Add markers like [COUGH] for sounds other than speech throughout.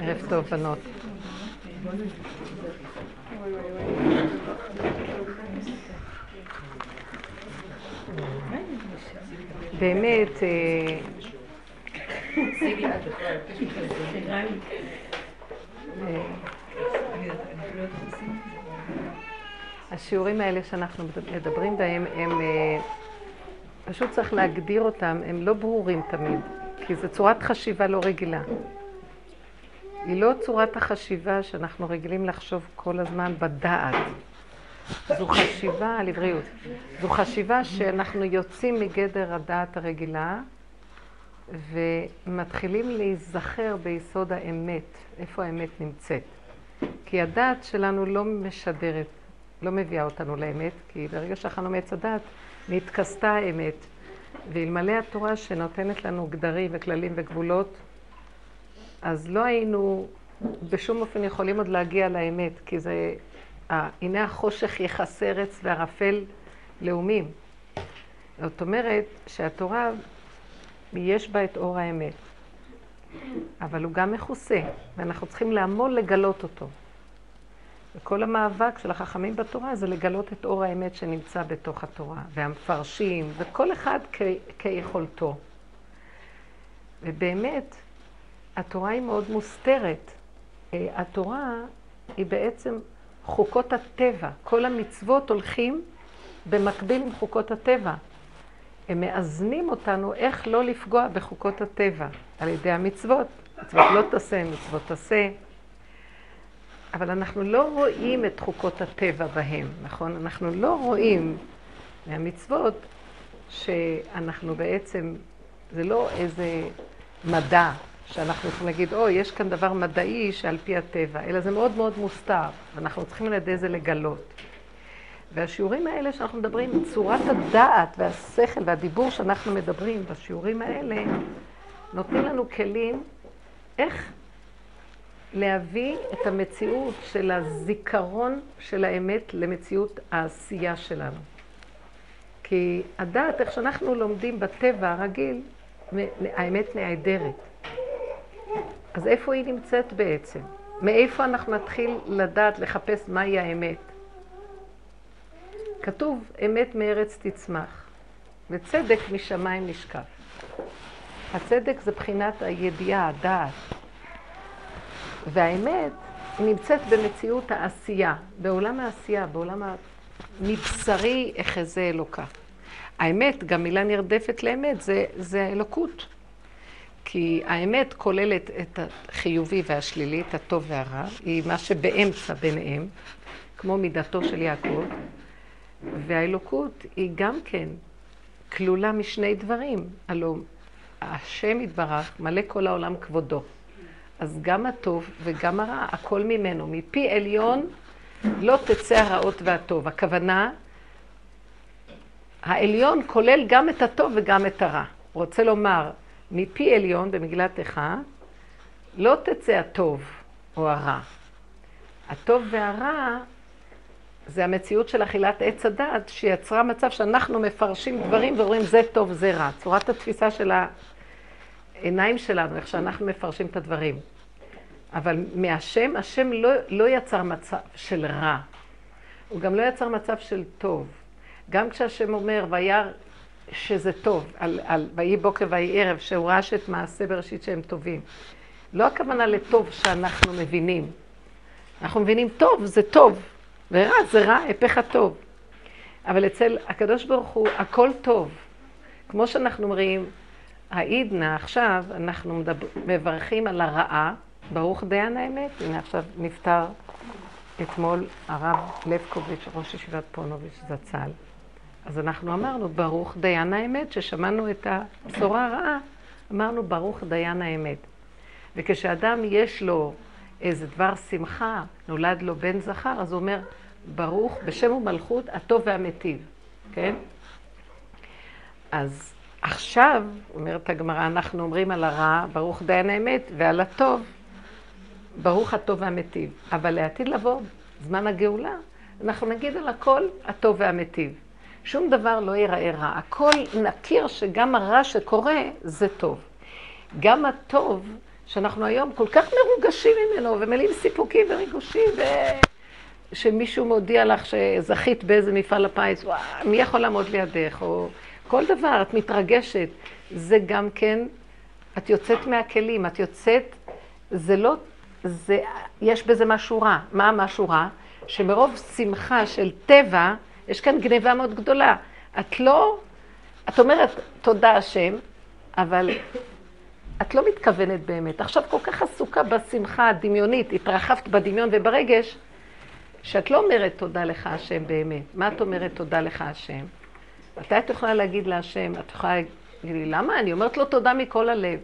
ערב טוב, בנות. באמת, אה, השיעורים האלה שאנחנו מדברים בהם, הם אה, פשוט צריך להגדיר אותם, הם לא ברורים תמיד, כי זו צורת חשיבה לא רגילה. היא לא צורת החשיבה שאנחנו רגילים לחשוב כל הזמן בדעת. זו חשיבה על עבריות. זו חשיבה שאנחנו יוצאים מגדר הדעת הרגילה ומתחילים להיזכר ביסוד האמת, איפה האמת נמצאת. כי הדעת שלנו לא משדרת, לא מביאה אותנו לאמת, כי ברגע שאכלנו מעץ הדעת, נתכסתה האמת. ואלמלא התורה שנותנת לנו גדרים וכללים וגבולות, אז לא היינו בשום אופן יכולים עוד להגיע לאמת, כי זה, אה, הנה החושך יכסה ארץ וערפל לאומים. זאת אומרת שהתורה, יש בה את אור האמת, אבל הוא גם מכוסה, ואנחנו צריכים לעמול לגלות אותו. וכל המאבק של החכמים בתורה זה לגלות את אור האמת שנמצא בתוך התורה, והמפרשים, וכל אחד כ- כיכולתו. ובאמת, התורה היא מאוד מוסתרת. אה, התורה היא בעצם חוקות הטבע. כל המצוות הולכים במקביל עם חוקות הטבע. הם מאזנים אותנו איך לא לפגוע בחוקות הטבע על ידי המצוות. מצוות לא תעשה, מצוות תעשה. אבל אנחנו לא רואים את חוקות הטבע בהם, נכון? אנחנו לא רואים מהמצוות שאנחנו בעצם, זה לא איזה מדע שאנחנו יכולים להגיד, או, יש כאן דבר מדעי שעל פי הטבע, אלא זה מאוד מאוד מוסתר, ואנחנו צריכים על ידי זה לגלות. והשיעורים האלה שאנחנו מדברים, צורת הדעת והשכל והדיבור שאנחנו מדברים בשיעורים האלה, נותנים לנו כלים איך להביא את המציאות של הזיכרון של האמת למציאות העשייה שלנו. כי הדעת, איך שאנחנו לומדים בטבע הרגיל, האמת נעדרת. אז איפה היא נמצאת בעצם? מאיפה אנחנו נתחיל לדעת, לחפש מהי האמת? כתוב, אמת מארץ תצמח, וצדק משמיים נשקף. הצדק זה בחינת הידיעה, הדעת. והאמת נמצאת במציאות העשייה, בעולם העשייה, בעולם המבשרי אחזה אלוקה. האמת, גם מילה נרדפת לאמת, זה, זה האלוקות. כי האמת כוללת את החיובי והשלילי, את הטוב והרע, היא מה שבאמצע ביניהם, כמו מידתו של יעקב, והאלוקות היא גם כן כלולה משני דברים. הלוא השם יתברך, מלא כל העולם כבודו. אז גם הטוב וגם הרע, הכל ממנו. מפי עליון לא תצא הרעות והטוב. הכוונה, העליון כולל גם את הטוב וגם את הרע. רוצה לומר, מפי עליון במגילת איכה, לא תצא הטוב או הרע. הטוב והרע זה המציאות של אכילת עץ הדעת, שיצרה מצב שאנחנו מפרשים דברים ואומרים זה טוב, זה רע. צורת התפיסה של העיניים שלנו, איך שאנחנו מפרשים את הדברים. אבל מהשם, השם לא, לא יצר מצב של רע. הוא גם לא יצר מצב של טוב. גם כשהשם אומר, וירא שזה טוב, על, על ויהי בוקר ויהי ערב, שהוא ראה שאת מעשה בראשית שהם טובים. לא הכוונה לטוב שאנחנו מבינים. אנחנו מבינים טוב, זה טוב, ורע זה רע, הפך הטוב. אבל אצל הקדוש ברוך הוא הכל טוב. כמו שאנחנו אומרים, העידנא עכשיו, אנחנו מדבר, מברכים על הרעה, ברוך דיין האמת. הנה עכשיו נפטר אתמול הרב לבקוביץ', ראש ישיבת פונוביץ' זצ"ל. אז אנחנו אמרנו, ברוך דיין האמת, ששמענו את הבשורה הרעה, אמרנו, ברוך דיין האמת. וכשאדם יש לו איזה דבר שמחה, נולד לו בן זכר, אז הוא אומר, ברוך בשם ומלכות הטוב והמיטיב, כן? אז עכשיו, אומרת הגמרא, אנחנו אומרים על הרע, ברוך דיין האמת, ועל הטוב, ברוך הטוב והמיטיב. אבל לעתיד לבוא, זמן הגאולה, אנחנו נגיד על הכל הטוב והמיטיב. שום דבר לא ייראה רע. הכל נכיר שגם הרע שקורה זה טוב. גם הטוב, שאנחנו היום כל כך מרוגשים ממנו, ומלאים סיפוקים וריגושים, ו... שמישהו מודיע לך שזכית באיזה מפעל הפיס, מי יכול לעמוד לידך, או כל דבר, את מתרגשת. זה גם כן, את יוצאת מהכלים, את יוצאת, זה לא, זה, יש בזה משהו רע. מה משהו רע? שמרוב שמחה של טבע, יש כאן גניבה מאוד גדולה. את לא, את אומרת, תודה השם, אבל את לא מתכוונת באמת. עכשיו כל כך עסוקה בשמחה הדמיונית, התרחבת בדמיון וברגש, שאת לא אומרת תודה לך השם באמת. מה את אומרת תודה לך השם? מתי את יכולה להגיד להשם, את יכולה להגיד לי, למה? אני אומרת לו תודה מכל הלב.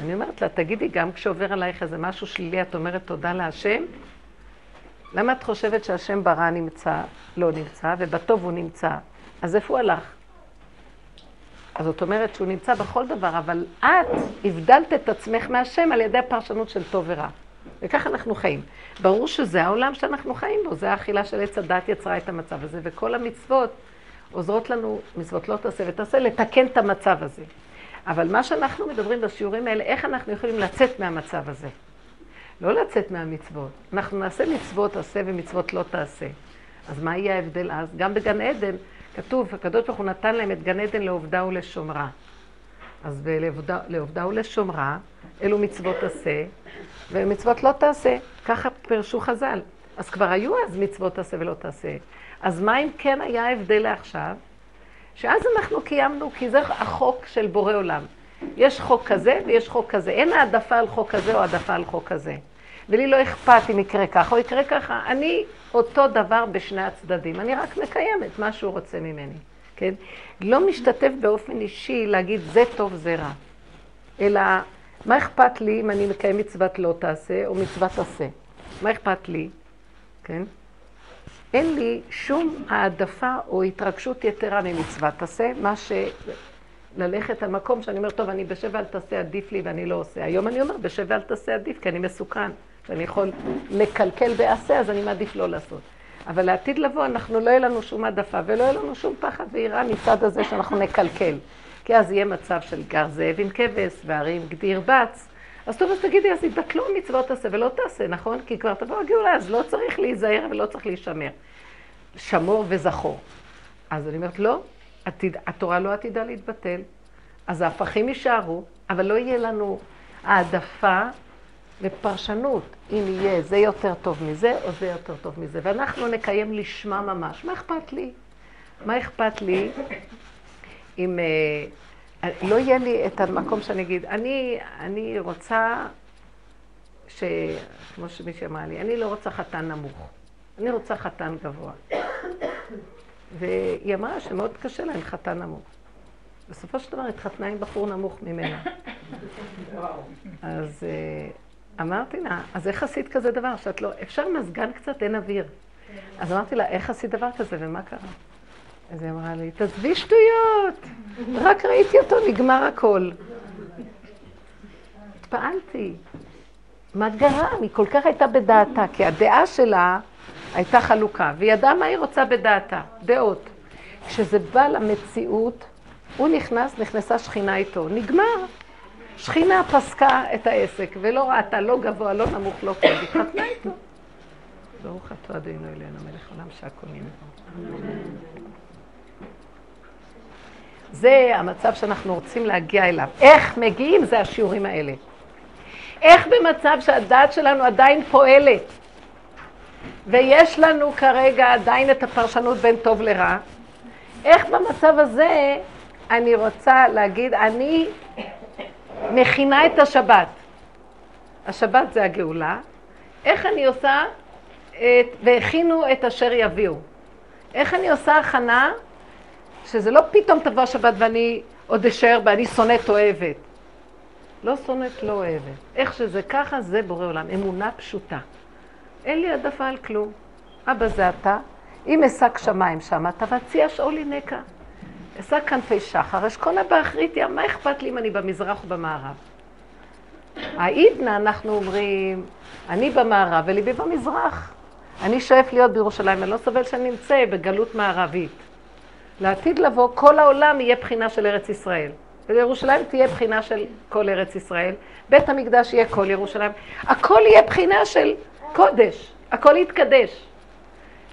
אני אומרת לה, תגידי, גם כשעובר עלייך איזה משהו שלילי, את אומרת תודה להשם? למה את חושבת שהשם ברע נמצא, לא נמצא, ובטוב הוא נמצא? אז איפה הוא הלך? אז זאת אומרת שהוא נמצא בכל דבר, אבל את הבדלת את עצמך מהשם על ידי הפרשנות של טוב ורע. וככה אנחנו חיים. ברור שזה העולם שאנחנו חיים בו, זה האכילה של עץ הדת יצרה את המצב הזה, וכל המצוות עוזרות לנו, מצוות לא תעשה ותעשה, לתקן את המצב הזה. אבל מה שאנחנו מדברים בשיעורים האלה, איך אנחנו יכולים לצאת מהמצב הזה? לא לצאת מהמצוות. אנחנו נעשה מצוות עשה ומצוות לא תעשה. אז מה יהיה ההבדל אז? גם בגן עדן, כתוב, הקדוש ברוך הוא נתן להם את גן עדן לעובדה ולשומרה. אז לעובדה ולשומרה, אלו מצוות עשה, ומצוות לא תעשה. ככה פירשו חז"ל. אז כבר היו אז מצוות תעשה ולא תעשה. אז מה אם כן היה הבדל לעכשיו? שאז אנחנו קיימנו, כי זה החוק של בורא עולם. יש חוק כזה ויש חוק כזה. אין העדפה על חוק כזה או העדפה על חוק כזה. ולי לא אכפת אם יקרה ככה או יקרה ככה. אני אותו דבר בשני הצדדים. אני רק מקיימת מה שהוא רוצה ממני, כן? לא משתתף באופן אישי להגיד זה טוב, זה רע. אלא, מה אכפת לי אם אני מקיים מצוות לא תעשה או מצוות עשה? מה אכפת לי? כן? אין לי שום העדפה או התרגשות יתרה ממצוות עשה, מה ש... ללכת על מקום שאני אומר, טוב, אני בשב ואל תעשה עדיף לי ואני לא עושה. היום אני אומר, בשב ואל תעשה עדיף, כי אני מסוכן, ואני יכול לקלקל בעשה, אז אני מעדיף לא לעשות. אבל לעתיד לבוא, אנחנו לא יהיה לנו שום העדפה ולא יהיה לנו שום פחד ויראה מצד הזה שאנחנו נקלקל. כי אז יהיה מצב של גר זאב עם כבש והרי עם גדי ירבץ. אז טוב, אז תגידי, אז יתבטלו מצוות תעשה ולא תעשה, נכון? כי כבר תבוא הגאולה, אז לא צריך להיזהר ולא צריך להישמר. שמור וזכור. אז אני אומרת, לא, עתיד, התורה לא עתידה להתבטל, אז ההפכים יישארו, אבל לא יהיה לנו העדפה ופרשנות, אם יהיה זה יותר טוב מזה או זה יותר טוב מזה. ואנחנו נקיים לשמה ממש. מה אכפת לי? מה אכפת לי אם אה, לא יהיה לי את המקום שאני אגיד, אני, אני רוצה, ש... כמו שמישהי אמרה לי, אני לא רוצה חתן נמוך, אני רוצה חתן גבוה. והיא אמרה שמאוד קשה לה עם חתן נמוך. בסופו של דבר התחתנה עם בחור נמוך ממנה. אז uh, אמרתי לה, אז איך עשית כזה דבר? שאת לא, אפשר מזגן קצת, אין אוויר. אז אמרתי לה, איך עשית דבר כזה ומה קרה? אז היא אמרה לי, תעזבי שטויות, רק ראיתי אותו, נגמר הכל. התפעלתי. מה גרם? היא כל כך הייתה בדעתה, כי הדעה שלה הייתה חלוקה, והיא ידעה מה היא רוצה בדעתה, דעות. כשזה בא למציאות, הוא נכנס, נכנסה שכינה איתו, נגמר. שכינה פסקה את העסק, ולא ראתה, לא גבוה, לא נמוך, לא כלום, התחתנה איתו. ברוך אתה אדינו אלינו, מלך עולם שהכל נמצא. זה המצב שאנחנו רוצים להגיע אליו. איך מגיעים? זה השיעורים האלה. איך במצב שהדעת שלנו עדיין פועלת, ויש לנו כרגע עדיין את הפרשנות בין טוב לרע, איך במצב הזה אני רוצה להגיד, אני מכינה את השבת. השבת זה הגאולה. איך אני עושה, את, והכינו את אשר יביאו. איך אני עושה הכנה, שזה לא פתאום תבוא השבת ואני עוד אשאר ואני שונאת אוהבת. לא שונאת, לא אוהבת. איך שזה ככה, זה בורא עולם. אמונה פשוטה. אין לי העדפה על כלום. אבא זה אתה, אם אשק שמיים שמעת, והציע שאולי נקע. אשק כנפי שחר, אשכונה באחרית ים, מה אכפת לי אם אני במזרח או במערב? העידנה, אנחנו אומרים, אני במערב וליבי במזרח. אני שואף להיות בירושלים, אני לא סובל שאני נמצא בגלות מערבית. לעתיד לבוא, כל העולם יהיה בחינה של ארץ ישראל. ולירושלים תהיה בחינה של כל ארץ ישראל. בית המקדש יהיה כל ירושלים. הכל יהיה בחינה של קודש. הכל יתקדש.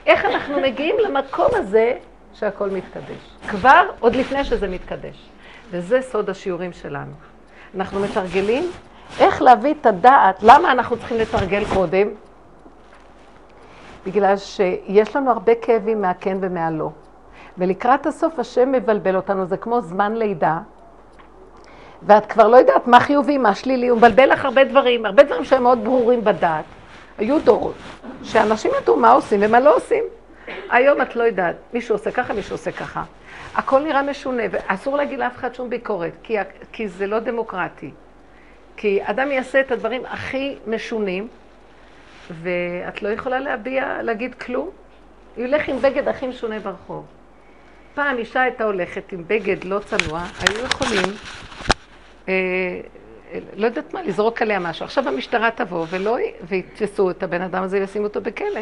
איך אנחנו מגיעים למקום הזה שהכל מתקדש? כבר, עוד לפני שזה מתקדש. וזה סוד השיעורים שלנו. אנחנו מתרגלים איך להביא את הדעת, למה אנחנו צריכים לתרגל קודם? בגלל שיש לנו הרבה כאבים מהכן ומהלא. ולקראת הסוף השם מבלבל אותנו, זה כמו זמן לידה, ואת כבר לא יודעת מה חיובי, מה שלילי, הוא מבלבל לך הרבה דברים, הרבה דברים שהם מאוד ברורים בדעת. היו דורות, שאנשים ידעו מה עושים ומה לא עושים. היום את לא יודעת, מישהו עושה ככה, מישהו עושה ככה. הכל נראה משונה, ואסור להגיד לאף אחד שום ביקורת, כי, כי זה לא דמוקרטי. כי אדם יעשה את הדברים הכי משונים, ואת לא יכולה להביע, להגיד כלום. הוא ילך עם בגד הכי משונה ברחוב. פעם אישה הייתה הולכת עם בגד לא צנוע, היו יכולים, אה, לא יודעת מה, לזרוק עליה משהו. עכשיו המשטרה תבוא ולא, ויתפסו את הבן אדם הזה וישימו אותו בכלא.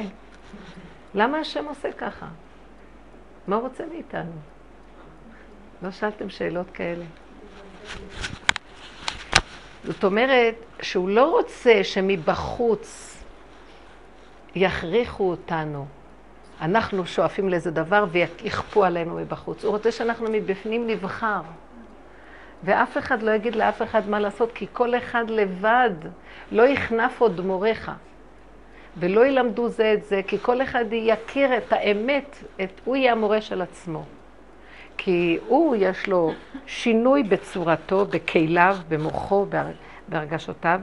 למה השם עושה ככה? מה הוא רוצה מאיתנו? לא שאלתם שאלות כאלה? זאת אומרת שהוא לא רוצה שמבחוץ יכריחו אותנו. אנחנו שואפים לאיזה דבר ויכפו עלינו מבחוץ. הוא רוצה שאנחנו מבפנים נבחר. ואף אחד לא יגיד לאף אחד מה לעשות, כי כל אחד לבד לא יכנף עוד מוריך. ולא ילמדו זה את זה, כי כל אחד יכיר את האמת, את, הוא יהיה המורה של עצמו. כי הוא, יש לו שינוי בצורתו, בכליו, במוחו, בהרגשותיו,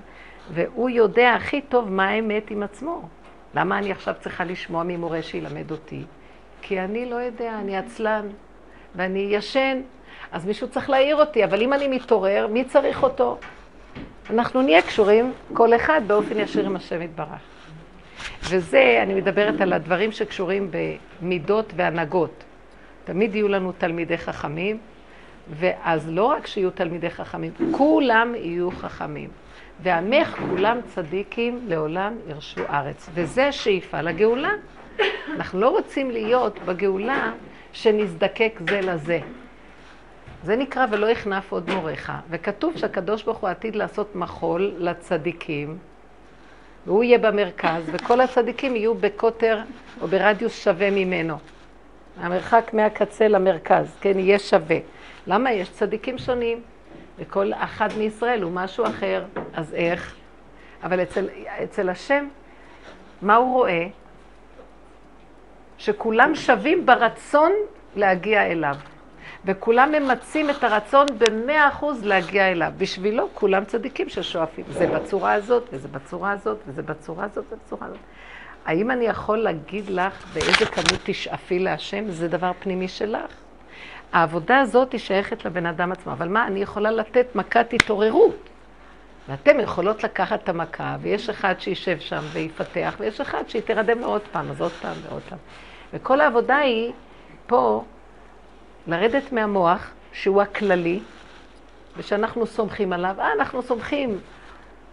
והוא יודע הכי טוב מה האמת עם עצמו. למה אני עכשיו צריכה לשמוע ממורה שילמד אותי? כי אני לא יודע, אני עצלן, ואני ישן, אז מישהו צריך להעיר אותי, אבל אם אני מתעורר, מי צריך אותו? אנחנו נהיה קשורים, כל אחד באופן ישיר עם השם יתברך. וזה, אני מדברת על הדברים שקשורים במידות והנהגות. תמיד יהיו לנו תלמידי חכמים, ואז לא רק שיהיו תלמידי חכמים, כולם יהיו חכמים. ועמך כולם צדיקים לעולם ירשו ארץ. וזה השאיפה לגאולה. אנחנו לא רוצים להיות בגאולה שנזדקק זה לזה. זה נקרא ולא יכנף עוד מוריך. וכתוב שהקדוש ברוך הוא עתיד לעשות מחול לצדיקים, והוא יהיה במרכז, וכל הצדיקים יהיו בקוטר או ברדיוס שווה ממנו. המרחק מהקצה למרכז, כן, יהיה שווה. למה? יש צדיקים שונים, וכל אחד מישראל הוא משהו אחר, אז איך? אבל אצל, אצל השם, מה הוא רואה? שכולם שווים ברצון להגיע אליו. וכולם ממצים את הרצון במאה אחוז להגיע אליו. בשבילו כולם צדיקים ששואפים. זה בצורה הזאת, וזה בצורה הזאת, וזה בצורה הזאת, ובצורה הזאת. האם אני יכול להגיד לך באיזה כמות תשאפי להשם? זה דבר פנימי שלך. העבודה הזאת היא שייכת לבן אדם עצמו. אבל מה, אני יכולה לתת מכת התעוררות. ואתן יכולות לקחת את המכה, ויש אחד שישב שם ויפתח, ויש אחד שיתרדם עוד פעם, אז עוד פעם ועוד פעם. וכל העבודה היא פה לרדת מהמוח, שהוא הכללי, ושאנחנו סומכים עליו. אה, אנחנו סומכים.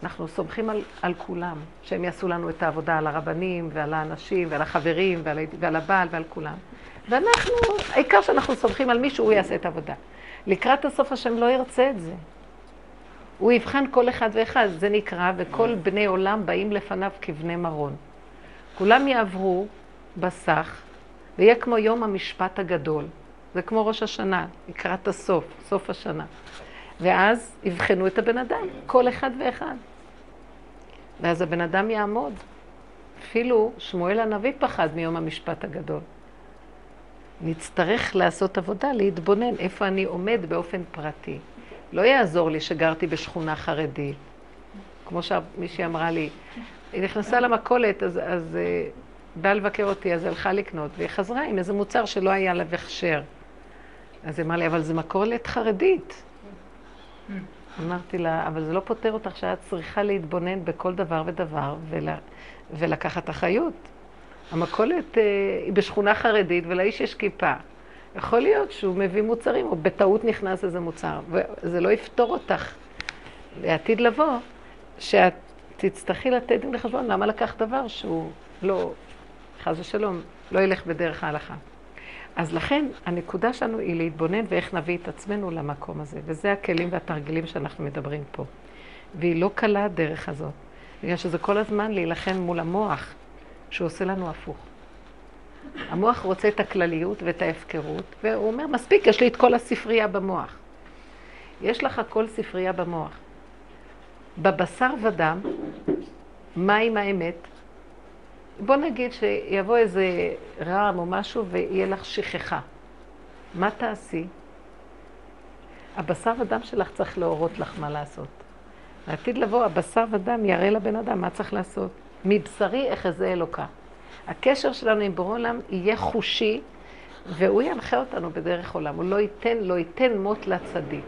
אנחנו סומכים על, על כולם, שהם יעשו לנו את העבודה, על הרבנים ועל האנשים ועל החברים ועל, ועל הבעל ועל כולם. ואנחנו, העיקר שאנחנו סומכים על מישהו, הוא יעשה את העבודה. לקראת הסוף השם לא ירצה את זה. הוא יבחן כל אחד ואחד, זה נקרא, וכל בני עולם באים לפניו כבני מרון. כולם יעברו בסך, ויהיה כמו יום המשפט הגדול. זה כמו ראש השנה, לקראת הסוף, סוף השנה. ואז יבחנו את הבן אדם, כל אחד ואחד. ואז הבן אדם יעמוד. אפילו שמואל הנביא פחד מיום המשפט הגדול. נצטרך לעשות עבודה, להתבונן איפה אני עומד באופן פרטי. לא יעזור לי שגרתי בשכונה חרדית. כמו שמישהי אמרה לי, היא נכנסה למכולת, אז, אז uh, באה לבקר אותי, אז הלכה לקנות, והיא חזרה עם איזה מוצר שלא היה לה הכשר. אז היא אמרה לי, אבל זה מכולת חרדית. אמרתי לה, אבל זה לא פותר אותך שאת צריכה להתבונן בכל דבר ודבר ול, ולקחת אחריות. המכולת אה, היא בשכונה חרדית ולאיש יש כיפה. יכול להיות שהוא מביא מוצרים, או בטעות נכנס איזה מוצר, וזה לא יפתור אותך לעתיד לבוא, שאת תצטרכי לתת דין לחשבון למה לקח דבר שהוא לא, חס ושלום, לא ילך בדרך ההלכה. אז לכן, הנקודה שלנו היא להתבונן ואיך נביא את עצמנו למקום הזה. וזה הכלים והתרגילים שאנחנו מדברים פה. והיא לא קלה הדרך הזאת, בגלל שזה כל הזמן להילחם מול המוח, שעושה לנו הפוך. המוח רוצה את הכלליות ואת ההפקרות, והוא אומר, מספיק, יש לי את כל הספרייה במוח. יש לך כל ספרייה במוח. בבשר ודם, מה עם האמת? בוא נגיד שיבוא איזה רעם או משהו ויהיה לך שכחה. מה תעשי? הבשר ודם שלך צריך להורות לך מה לעשות. לעתיד לבוא, הבשר ודם יראה לבן אדם מה צריך לעשות. מבשרי אחזה אלוקה. הקשר שלנו עם בורא עולם יהיה חושי, והוא ינחה אותנו בדרך עולם. הוא לא ייתן, לא ייתן מות לצדיק.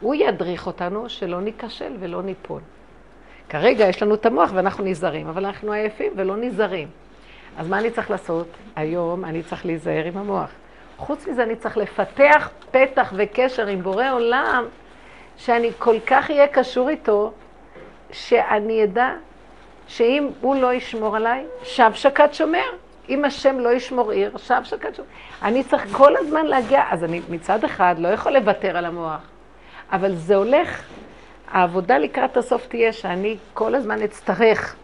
הוא ידריך אותנו שלא ניכשל ולא ניפול. כרגע יש לנו את המוח ואנחנו נזהרים, אבל אנחנו עייפים ולא נזהרים. אז מה אני צריך לעשות? היום אני צריך להיזהר עם המוח. חוץ מזה אני צריך לפתח פתח וקשר עם בורא עולם, שאני כל כך אהיה קשור איתו, שאני אדע שאם הוא לא ישמור עליי, שב שקד שומר. אם השם לא ישמור עיר, שב שקד שומר. אני צריך כל הזמן להגיע, אז אני מצד אחד לא יכול לוותר על המוח, אבל זה הולך, העבודה לקראת הסוף תהיה שאני כל הזמן אצטרך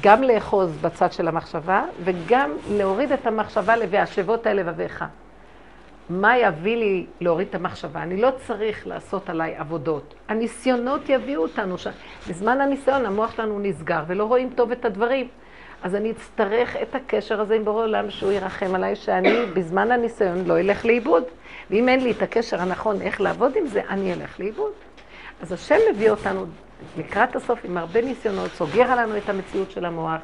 גם לאחוז בצד של המחשבה, וגם להוריד את המחשבה ל"והשבות האלה לבביך". מה יביא לי להוריד את המחשבה? אני לא צריך לעשות עליי עבודות. הניסיונות יביאו אותנו שם. בזמן הניסיון המוח שלנו נסגר ולא רואים טוב את הדברים. אז אני אצטרך את הקשר הזה עם בורא עולם, שהוא ירחם עליי, שאני בזמן הניסיון לא אלך לאיבוד. ואם אין לי את הקשר הנכון איך לעבוד עם זה, אני אלך לאיבוד. אז השם מביא אותנו לקראת הסוף עם הרבה ניסיונות, סוגר עלינו את המציאות של המוח,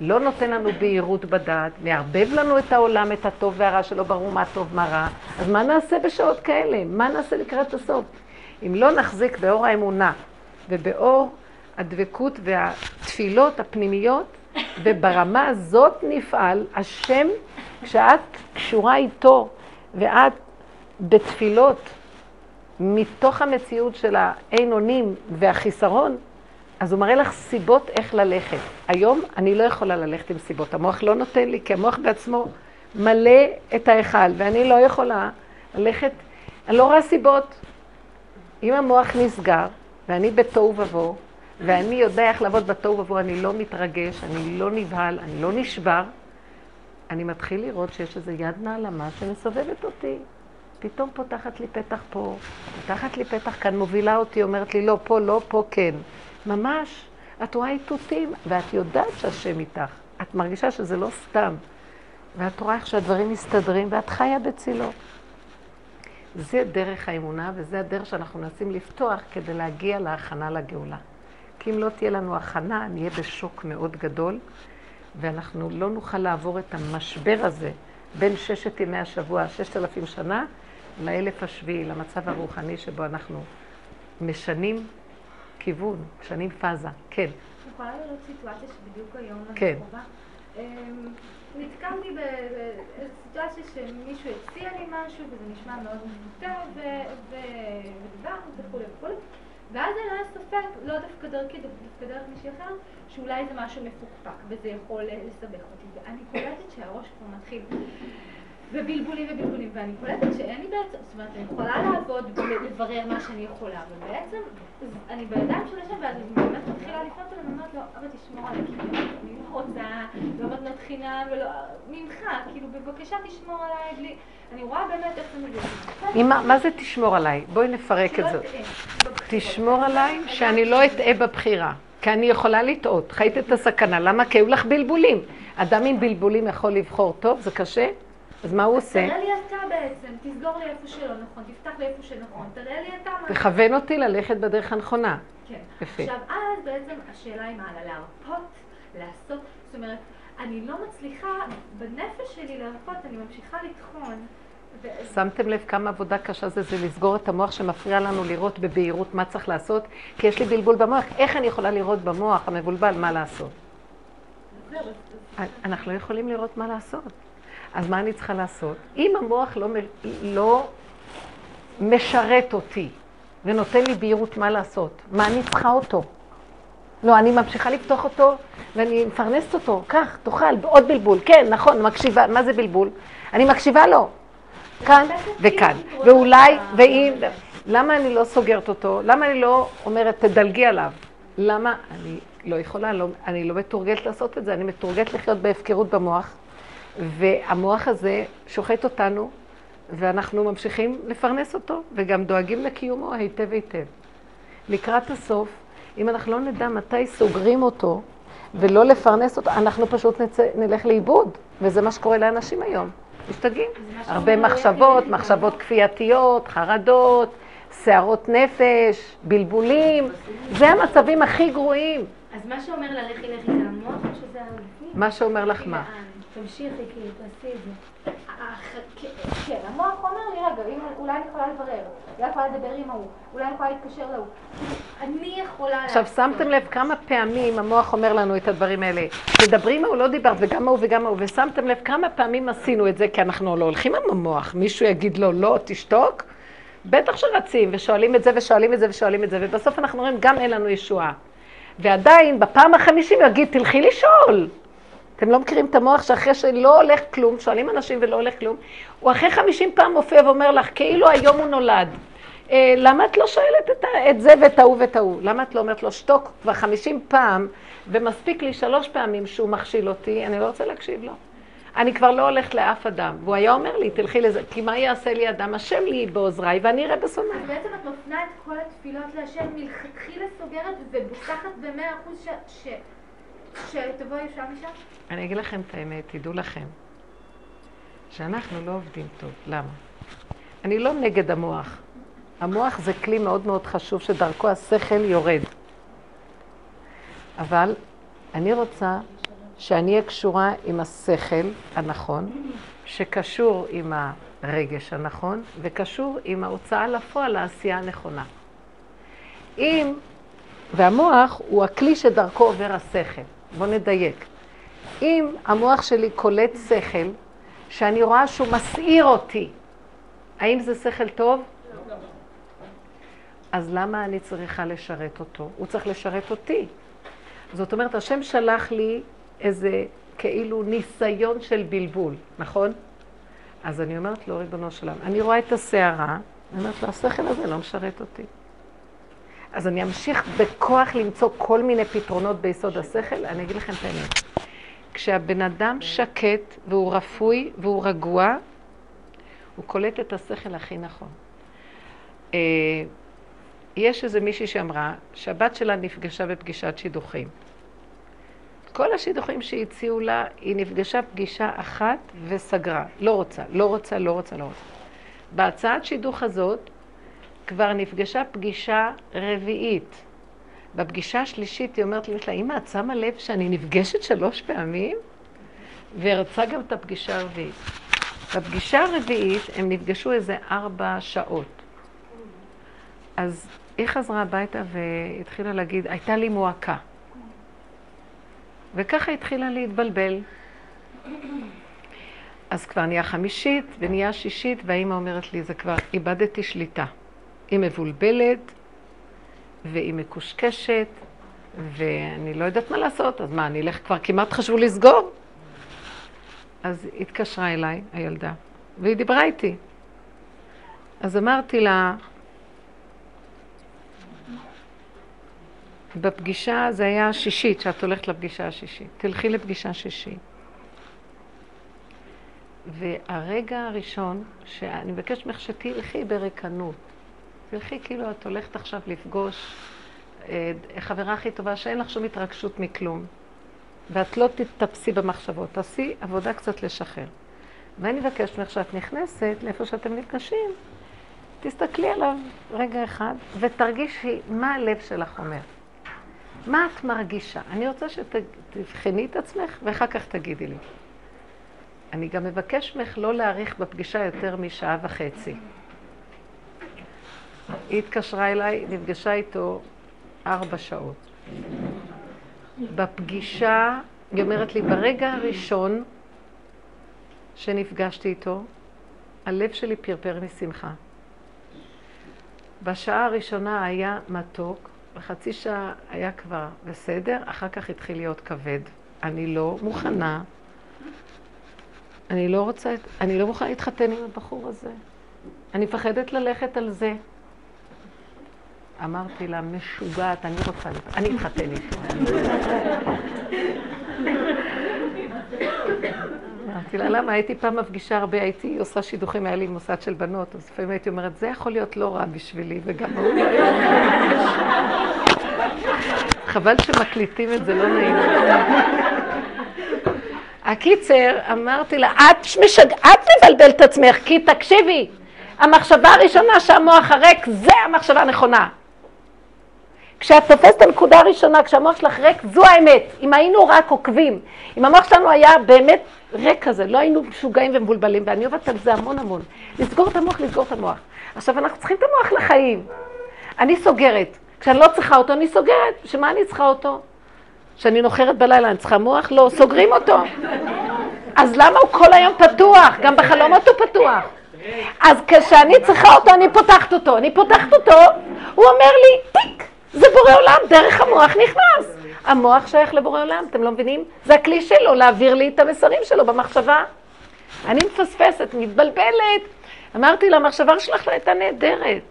לא נותן לנו בהירות בדעת, מערבב לנו את העולם, את הטוב והרע, שלא ברור מה טוב, מה רע. אז מה נעשה בשעות כאלה? מה נעשה לקראת הסוף? אם לא נחזיק באור האמונה ובאור הדבקות והתפילות הפנימיות, וברמה הזאת נפעל, השם, כשאת קשורה איתו ואת בתפילות מתוך המציאות של האין אונים והחיסרון, אז הוא מראה לך סיבות איך ללכת. היום אני לא יכולה ללכת עם סיבות, המוח לא נותן לי, כי המוח בעצמו מלא את ההיכל, ואני לא יכולה ללכת, אני לא רואה סיבות. אם המוח נסגר, ואני בתוהו ובוהו, ואני יודע איך לעבוד בתוהו ובוהו, אני לא מתרגש, אני לא נבהל, אני לא נשבר, אני מתחיל לראות שיש איזו יד נעלמה שמסובבת אותי. פתאום פותחת לי פתח פה, פותחת לי פתח כאן, מובילה אותי, אומרת לי לא, פה לא, פה כן. ממש, את רואה איתותים, ואת יודעת שהשם איתך. את מרגישה שזה לא סתם. ואת רואה איך שהדברים מסתדרים, ואת חיה בצילו. זה דרך האמונה, וזה הדרך שאנחנו מנסים לפתוח כדי להגיע להכנה לגאולה. כי אם לא תהיה לנו הכנה, נהיה בשוק מאוד גדול, ואנחנו לא נוכל לעבור את המשבר הזה בין ששת ימי השבוע, ששת אלפים שנה, לאלף השביעי, למצב הרוחני שבו אנחנו משנים כיוון, משנים פאזה. כן. יכולה לראות סיטואציה שבדיוק היום כן. אמ, נתקלתי בסיטואציה שמישהו הציע לי משהו וזה נשמע מאוד מבוטה ודיברנו וכולי וכולי ואז אני לא ספק, לא דווקא דרכי, דווקא דרך מישהי אחר, שאולי זה משהו מפוקפק וזה יכול לסבך אותי ואני קולטת שהראש כבר מתחיל ובלבולים ובלבולים, ואני קולטת שאין לי בעצם, זאת אומרת, אני יכולה לעבוד ולברר מה שאני יכולה, אבל בעצם אני בידיים של השם, ואז אני באמת מתחילה לפנות אליו, ואומרת לו, אבא תשמור עליי, כאילו, אני לא רוצה, לא מתנות חינם, ולא, ממך, כאילו, בבקשה תשמור עליי, בלי, אני רואה באמת איך זה מבין. מה זה תשמור עליי? בואי נפרק את זה. תשמור עליי שאני לא אטעה בבחירה. כי אני יכולה לטעות, חיית את הסכנה. למה? כי היו לך בלבולים. אדם עם בלבולים יכול לבחור טוב, זה קשה? אז מה הוא עושה? תראה לי אתה בעצם, תסגור לי איפה שלא נכון, תפתח לי איפה שנכון, תראה לי אתה מה... תכוון אותי ללכת בדרך הנכונה. כן. יפה. עכשיו, אז בעצם השאלה היא מה, להרפות, לעשות, זאת אומרת, אני לא מצליחה, בנפש שלי להרפות, אני ממשיכה לטחון. שמתם לב כמה עבודה קשה זה, זה לסגור את המוח שמפריע לנו לראות בבהירות מה צריך לעשות, כי יש לי בלבול במוח. איך אני יכולה לראות במוח המבולבל מה לעשות? אנחנו לא יכולים לראות מה לעשות. אז מה אני צריכה לעשות? אם המוח לא, לא משרת אותי ונותן לי בהירות מה לעשות, מה אני צריכה אותו? לא, אני ממשיכה לפתוח אותו, ואני מפרנסת אותו, קח, תאכל, עוד בלבול. כן, נכון, מקשיבה, מה זה בלבול? אני מקשיבה לו. כאן וכאן. ואולי, ואם, למה אני לא סוגרת אותו? למה אני לא אומרת, תדלגי עליו? למה? אני לא יכולה, לא, אני לא מתורגלת לעשות את זה, אני מתורגלת לחיות בהפקרות במוח, והמוח הזה שוחט אותנו, ואנחנו ממשיכים לפרנס אותו, וגם דואגים לקיומו היטב היטב. לקראת הסוף, אם אנחנו לא נדע מתי סוגרים אותו, ולא לפרנס אותו, אנחנו פשוט נצא, נלך לאיבוד, וזה מה שקורה לאנשים היום. משתגעים. הרבה מחשבות, מחשבות כפייתיות, חרדות, שערות נפש, בלבולים, זה המצבים הכי גרועים. אז מה שאומר לה לכי לכי זה המוח או שזה הגופים? מה שאומר לך מה? תמשיכי, כאילו, תעשי את זה. כן, המוח אומר לי, רגע, אולי אני יכולה לברר, אולי אני יכולה לדבר עם ההוא, אולי אני יכולה להתקשר להוא. אני יכולה... עכשיו, שמתם לב כמה פעמים המוח אומר לנו את הדברים האלה. תדברי עם ההוא, לא דיברת, וגם ההוא וגם ההוא, ושמתם לב כמה פעמים עשינו את זה, כי אנחנו לא הולכים עם המוח. מישהו יגיד לו, לא, תשתוק? בטח שרצים, ושואלים את זה, ושואלים את זה, ושואלים את זה, ובסוף אנחנו רואים, גם אין לנו ישועה. ועדיין, בפעם החמישים הוא יגיד, תלכי לשאול. אתם לא מכירים את המוח שאחרי שלא הולך כלום, שואלים אנשים ולא הולך כלום, הוא אחרי חמישים פעם מופיע ואומר לך, כאילו היום הוא נולד. אה, למה את לא שואלת את, את זה ואת ההוא ואת ההוא? למה את לא אומרת לו, שתוק כבר חמישים פעם, ומספיק לי שלוש פעמים שהוא מכשיל אותי, אני לא רוצה להקשיב לו. אני כבר לא הולכת לאף אדם. והוא היה אומר לי, תלכי לזה, כי מה יעשה לי אדם? השם לי בעוזריי, ואני אראה בשונאי. בעצם את מפנה את כל התפילות להשם, מלכתחילה סוגרת ובוסחת במאה אחוז שתבוא ישר משם? אני אגיד לכם את האמת, תדעו לכם, שאנחנו לא עובדים טוב. למה? אני לא נגד המוח. המוח זה כלי מאוד מאוד חשוב שדרכו השכל יורד. אבל אני רוצה שאני אהיה קשורה עם השכל הנכון, שקשור עם הרגש הנכון, וקשור עם ההוצאה לפועל, העשייה הנכונה. אם, והמוח הוא הכלי שדרכו עובר השכל. בואו נדייק. אם המוח שלי קולט שכל, שאני רואה שהוא מסעיר אותי, האם זה שכל טוב? אז למה אני צריכה לשרת אותו? הוא צריך לשרת אותי. זאת אומרת, השם שלח לי איזה כאילו ניסיון של בלבול, נכון? אז אני אומרת לו, ריבונו שלם, אני רואה את הסערה, אני אומרת לו, השכל הזה לא משרת אותי. אז אני אמשיך בכוח למצוא כל מיני פתרונות ביסוד השכל. אני אגיד לכם את האמת. כשהבן אדם שקט והוא רפוי והוא רגוע, הוא קולט את השכל הכי נכון. אה, יש איזה מישהי שאמרה שהבת שלה נפגשה בפגישת שידוכים. כל השידוכים שהציעו לה, היא נפגשה פגישה אחת וסגרה. לא רוצה, לא רוצה, לא רוצה, לא רוצה. בהצעת שידוך הזאת, כבר נפגשה פגישה רביעית. בפגישה השלישית היא אומרת לי, אמא, את שמה לב שאני נפגשת שלוש פעמים? ורצה גם את הפגישה הרביעית. בפגישה הרביעית הם נפגשו איזה ארבע שעות. אז היא חזרה הביתה והתחילה להגיד, הייתה לי מועקה. וככה התחילה להתבלבל. אז כבר נהיה חמישית ונהיה שישית, והאימא אומרת לי, זה כבר איבדתי שליטה. היא מבולבלת, והיא מקושקשת, ואני לא יודעת מה לעשות, אז מה, אני אלך כבר כמעט חשבו לסגור? אז התקשרה אליי, הילדה, והיא דיברה איתי. אז אמרתי לה, בפגישה, זה היה השישית, שאת הולכת לפגישה השישית. תלכי לפגישה שישית. והרגע הראשון, שאני מבקשת ממך שתלכי בריקנות. תלכי כאילו את הולכת עכשיו לפגוש אה, חברה הכי טובה, שאין לך שום התרגשות מכלום. ואת לא תתפסי במחשבות, תעשי עבודה קצת לשחרר. ואני מבקשת ממך שאת נכנסת לאיפה שאתם נפגשים, תסתכלי עליו רגע אחד ותרגישי מה הלב שלך אומר. מה את מרגישה? אני רוצה שתבחני את עצמך ואחר כך תגידי לי. אני גם מבקש ממך לא להאריך בפגישה יותר משעה וחצי. היא התקשרה אליי, נפגשה איתו ארבע שעות. בפגישה, היא אומרת לי, ברגע הראשון שנפגשתי איתו, הלב שלי פרפר משמחה. בשעה הראשונה היה מתוק, בחצי שעה היה כבר בסדר, אחר כך התחיל להיות כבד. אני לא מוכנה, אני לא רוצה, אני לא מוכנה להתחתן עם הבחור הזה. אני מפחדת ללכת על זה. אמרתי לה, משוגעת, אני רוצה, אני אתחתן איתו. אמרתי לה, למה? הייתי פעם מפגישה הרבה, הייתי עושה שידוכים, היה לי מוסד של בנות, אז לפעמים הייתי אומרת, זה יכול להיות לא רע בשבילי, וגם הוא לא היה חבל שמקליטים את זה, לא נעים. הקיצר, אמרתי לה, את משג... את מבלבלת את עצמך, כי תקשיבי, המחשבה הראשונה שהמוח הריק, זה המחשבה הנכונה. כשאת תופסת את הנקודה הראשונה, כשהמוח שלך ריק, זו האמת. אם היינו רק עוקבים, אם המוח שלנו היה באמת ריק כזה, לא היינו משוגעים ומבולבלים, ואני עובדת על זה המון המון. לסגור את המוח, לסגור את המוח. עכשיו, אנחנו צריכים את המוח לחיים. אני סוגרת. כשאני לא צריכה אותו, אני סוגרת. שמה אני צריכה אותו? כשאני נוחרת בלילה, אני צריכה מוח? לא, סוגרים אותו. אז למה הוא כל היום פתוח? גם בחלומות הוא פתוח. אז כשאני צריכה אותו, אני פותחת אותו. אני פותחת אותו, הוא אומר לי, טיק, זה בורא עולם, דרך המוח נכנס. המוח שייך לבורא עולם, אתם לא מבינים? זה הכלי שלו, להעביר לי את המסרים שלו במחשבה. אני מפספסת, מתבלבלת. אמרתי לה, המחשבה שלך לא הייתה נהדרת.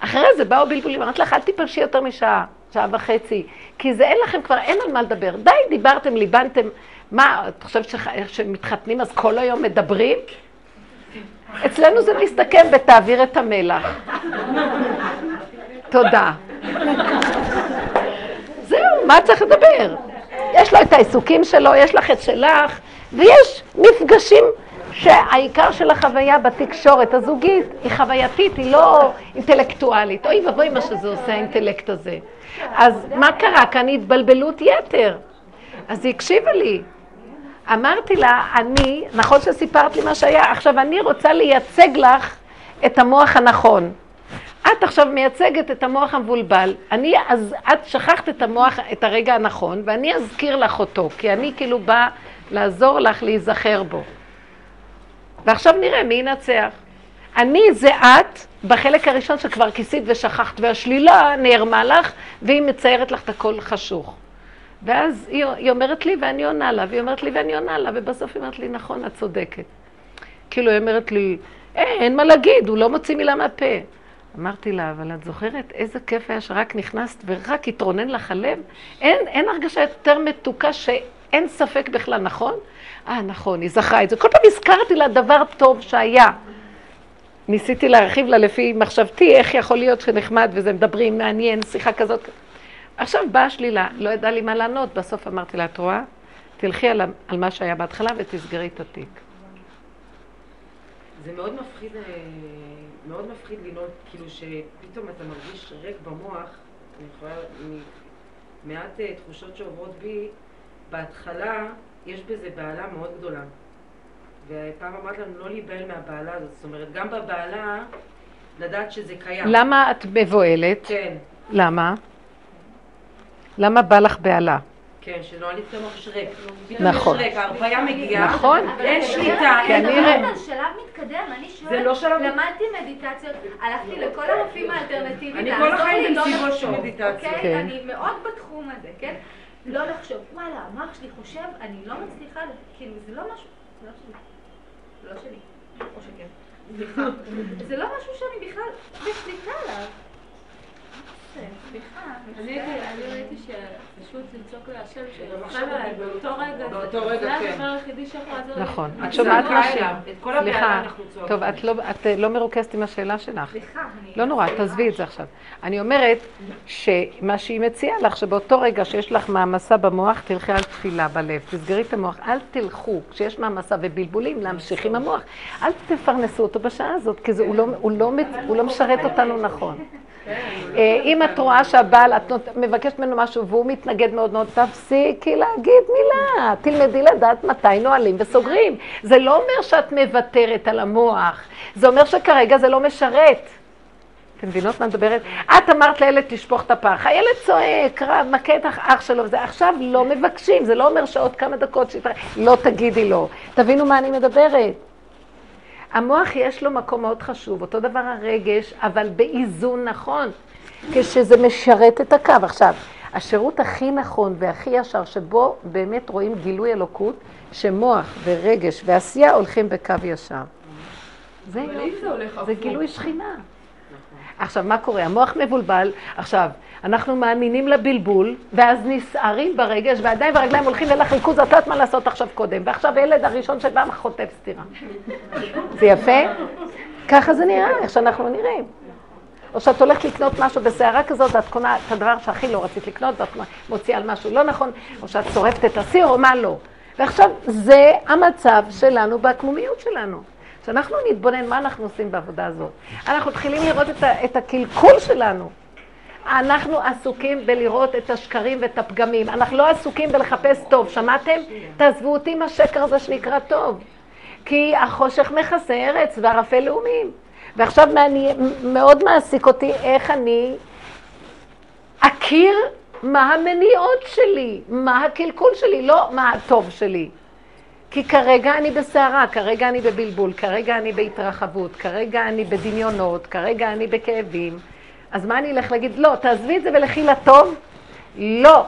אחרי זה באו בלבולים, אמרתי לך, אל תיפלשי יותר משעה, שעה וחצי, כי זה אין לכם כבר, אין על מה לדבר. די, דיברתם, ליבנתם. מה, את חושבת שמתחתנים אז כל היום מדברים? אצלנו זה מסתכם ב"תעביר את המלח". תודה. זהו, מה צריך לדבר? יש לו את העיסוקים שלו, יש לך את שלך, ויש מפגשים שהעיקר של החוויה בתקשורת הזוגית היא חווייתית, היא לא אינטלקטואלית. אוי ואבוי מה שזה עושה האינטלקט הזה. אז מה קרה? כאן התבלבלות יתר. אז היא הקשיבה לי. אמרתי לה, אני, נכון שסיפרת לי מה שהיה, עכשיו אני רוצה לייצג לך את המוח הנכון. את עכשיו מייצגת את המוח המבולבל, אני, אז את שכחת את המוח, את הרגע הנכון, ואני אזכיר לך אותו, כי אני כאילו באה לעזור לך להיזכר בו. ועכשיו נראה מי ינצח. אני זה את בחלק הראשון שכבר כיסית ושכחת, והשלילה נערמה לך, והיא מציירת לך את הכל חשוך. ואז היא, היא אומרת לי ואני עונה לה, והיא אומרת לי ואני עונה לה, ובסוף היא אומרת לי, נכון, את צודקת. כאילו, היא אומרת לי, אין, אה, אין מה להגיד, הוא לא מוציא מילה מהפה. אמרתי לה, אבל את זוכרת איזה כיף היה שרק נכנסת ורק התרונן לך הלב? אין, אין הרגשה יותר מתוקה שאין ספק בכלל, נכון? אה, נכון, היא זכרה את זה. כל פעם הזכרתי לה דבר טוב שהיה. ניסיתי להרחיב לה לפי מחשבתי, איך יכול להיות שנחמד וזה מדברים, מעניין, שיחה כזאת. עכשיו באה השלילה, לא ידעה לי מה לענות, בסוף אמרתי לה, את רואה? תלכי על, על מה שהיה בהתחלה ותסגרי את התיק. זה מאוד מפחיד, אה, מאוד מפחיד לנעוד, כאילו שפתאום אתה מרגיש ריק במוח, אני יכולה, מעט אה, תחושות שעוברות בי, בהתחלה יש בזה בעלה מאוד גדולה. ופעם אמרת לנו לא להיבהל מהבעלה הזאת, זאת אומרת, גם בבעלה, לדעת שזה קיים. למה את מבוהלת? כן. למה? למה בא לך בהלה? כן, שלא עלית למוח שריק. נכון. ההרפאיה מגיעה, נכון. אין שליטה. כן, אני זה שלב מתקדם, אני שואלת, לא שלב- למדתי מדיטציות, הלכתי לכל הרופאים האלטרנטיביים, אני כל החיים של לחשוב, מדיטציה. אוקיי? כן. אני מאוד בתחום הזה, כן? לא לחשוב, וואלה, המוח שלי חושב, אני לא מצליחה, כאילו, זה לא משהו, זה לא שלי. זה לא שלי. או שכן. [LAUGHS] זה לא משהו שאני בכלל בשליטה עליו. סליחה. אני ראיתי שפשוט לצעוק להשם, עכשיו שירחם עליי באותו רגע, באותו רגע, זה כן. הדבר היחידי שיכול לעזור לי. נכון. את שומעת הבעלה סליחה. טוב, את לא, את אה, לא מרוכזת עם השאלה שלך. לא נורא, תעזבי את זה עכשיו. אני אומרת שמה שהיא מציעה לך, שבאותו רגע שיש לך מעמסה במוח, תלכי על תפילה בלב, תסגרי את המוח, אל תלכו, כשיש מעמסה ובלבולים, להמשיך עם המוח. אל תפרנסו אותו בשעה הזאת, כי זה, הוא, לא, הוא, לא, מצ- הוא לא משרת אותנו נכון. [LAUGHS] אה, אם את רואה שהבעל, את מבקשת ממנו משהו והוא מתנגד מאוד מאוד, תפסיקי להגיד מילה. תלמדי לדעת מתי נועלים וסוגרים. זה לא אומר שאת מוותרת על המוח, זה אומר שכרגע זה לא משרת. אתם מבינות מה את מדברת? את אמרת לילד תשפוך את הפח, הילד צועק, רב, מכה את אח שלו, וזה עכשיו לא מבקשים, זה לא אומר שעוד כמה דקות שיתראה, לא תגידי לו. תבינו מה אני מדברת. המוח יש לו מקום מאוד חשוב, אותו דבר הרגש, אבל באיזון נכון. כשזה משרת את הקו. עכשיו, השירות הכי נכון והכי ישר, שבו באמת רואים גילוי אלוקות, שמוח ורגש ועשייה הולכים בקו ישר. זה, זה זה. גילוי שכינה. עכשיו, מה קורה? המוח מבולבל. עכשיו, אנחנו מאמינים לבלבול, ואז נסערים ברגש, והידיים והרגליים הולכים אל החלקוז, את יודעת מה לעשות עכשיו קודם. ועכשיו הילד הראשון שבא חוטף סטירה. זה יפה? ככה זה נראה, איך שאנחנו נראים. או שאת הולכת לקנות משהו בסערה כזאת, ואת קונה את הדבר שהכי לא רצית לקנות, ואת מוציאה על משהו לא נכון, או שאת שורפת את הסיר, או מה לא. ועכשיו, זה המצב שלנו בהקמומיות שלנו. כשאנחנו נתבונן מה אנחנו עושים בעבודה הזאת, אנחנו מתחילים לראות את, את הקלקול שלנו. אנחנו עסוקים בלראות את השקרים ואת הפגמים. אנחנו לא עסוקים בלחפש טוב. שמעתם? תעזבו אותי עם השקר הזה שנקרא טוב. כי החושך מכסה ארץ וערפל לאומים. ועכשיו מעני, מאוד מעסיק אותי איך אני אכיר מה המניעות שלי, מה הקלקול שלי, לא מה הטוב שלי. כי כרגע אני בסערה, כרגע אני בבלבול, כרגע אני בהתרחבות, כרגע אני בדמיונות, כרגע אני בכאבים. אז מה אני אלך להגיד? לא, תעזבי את זה ולכי לטוב? לא.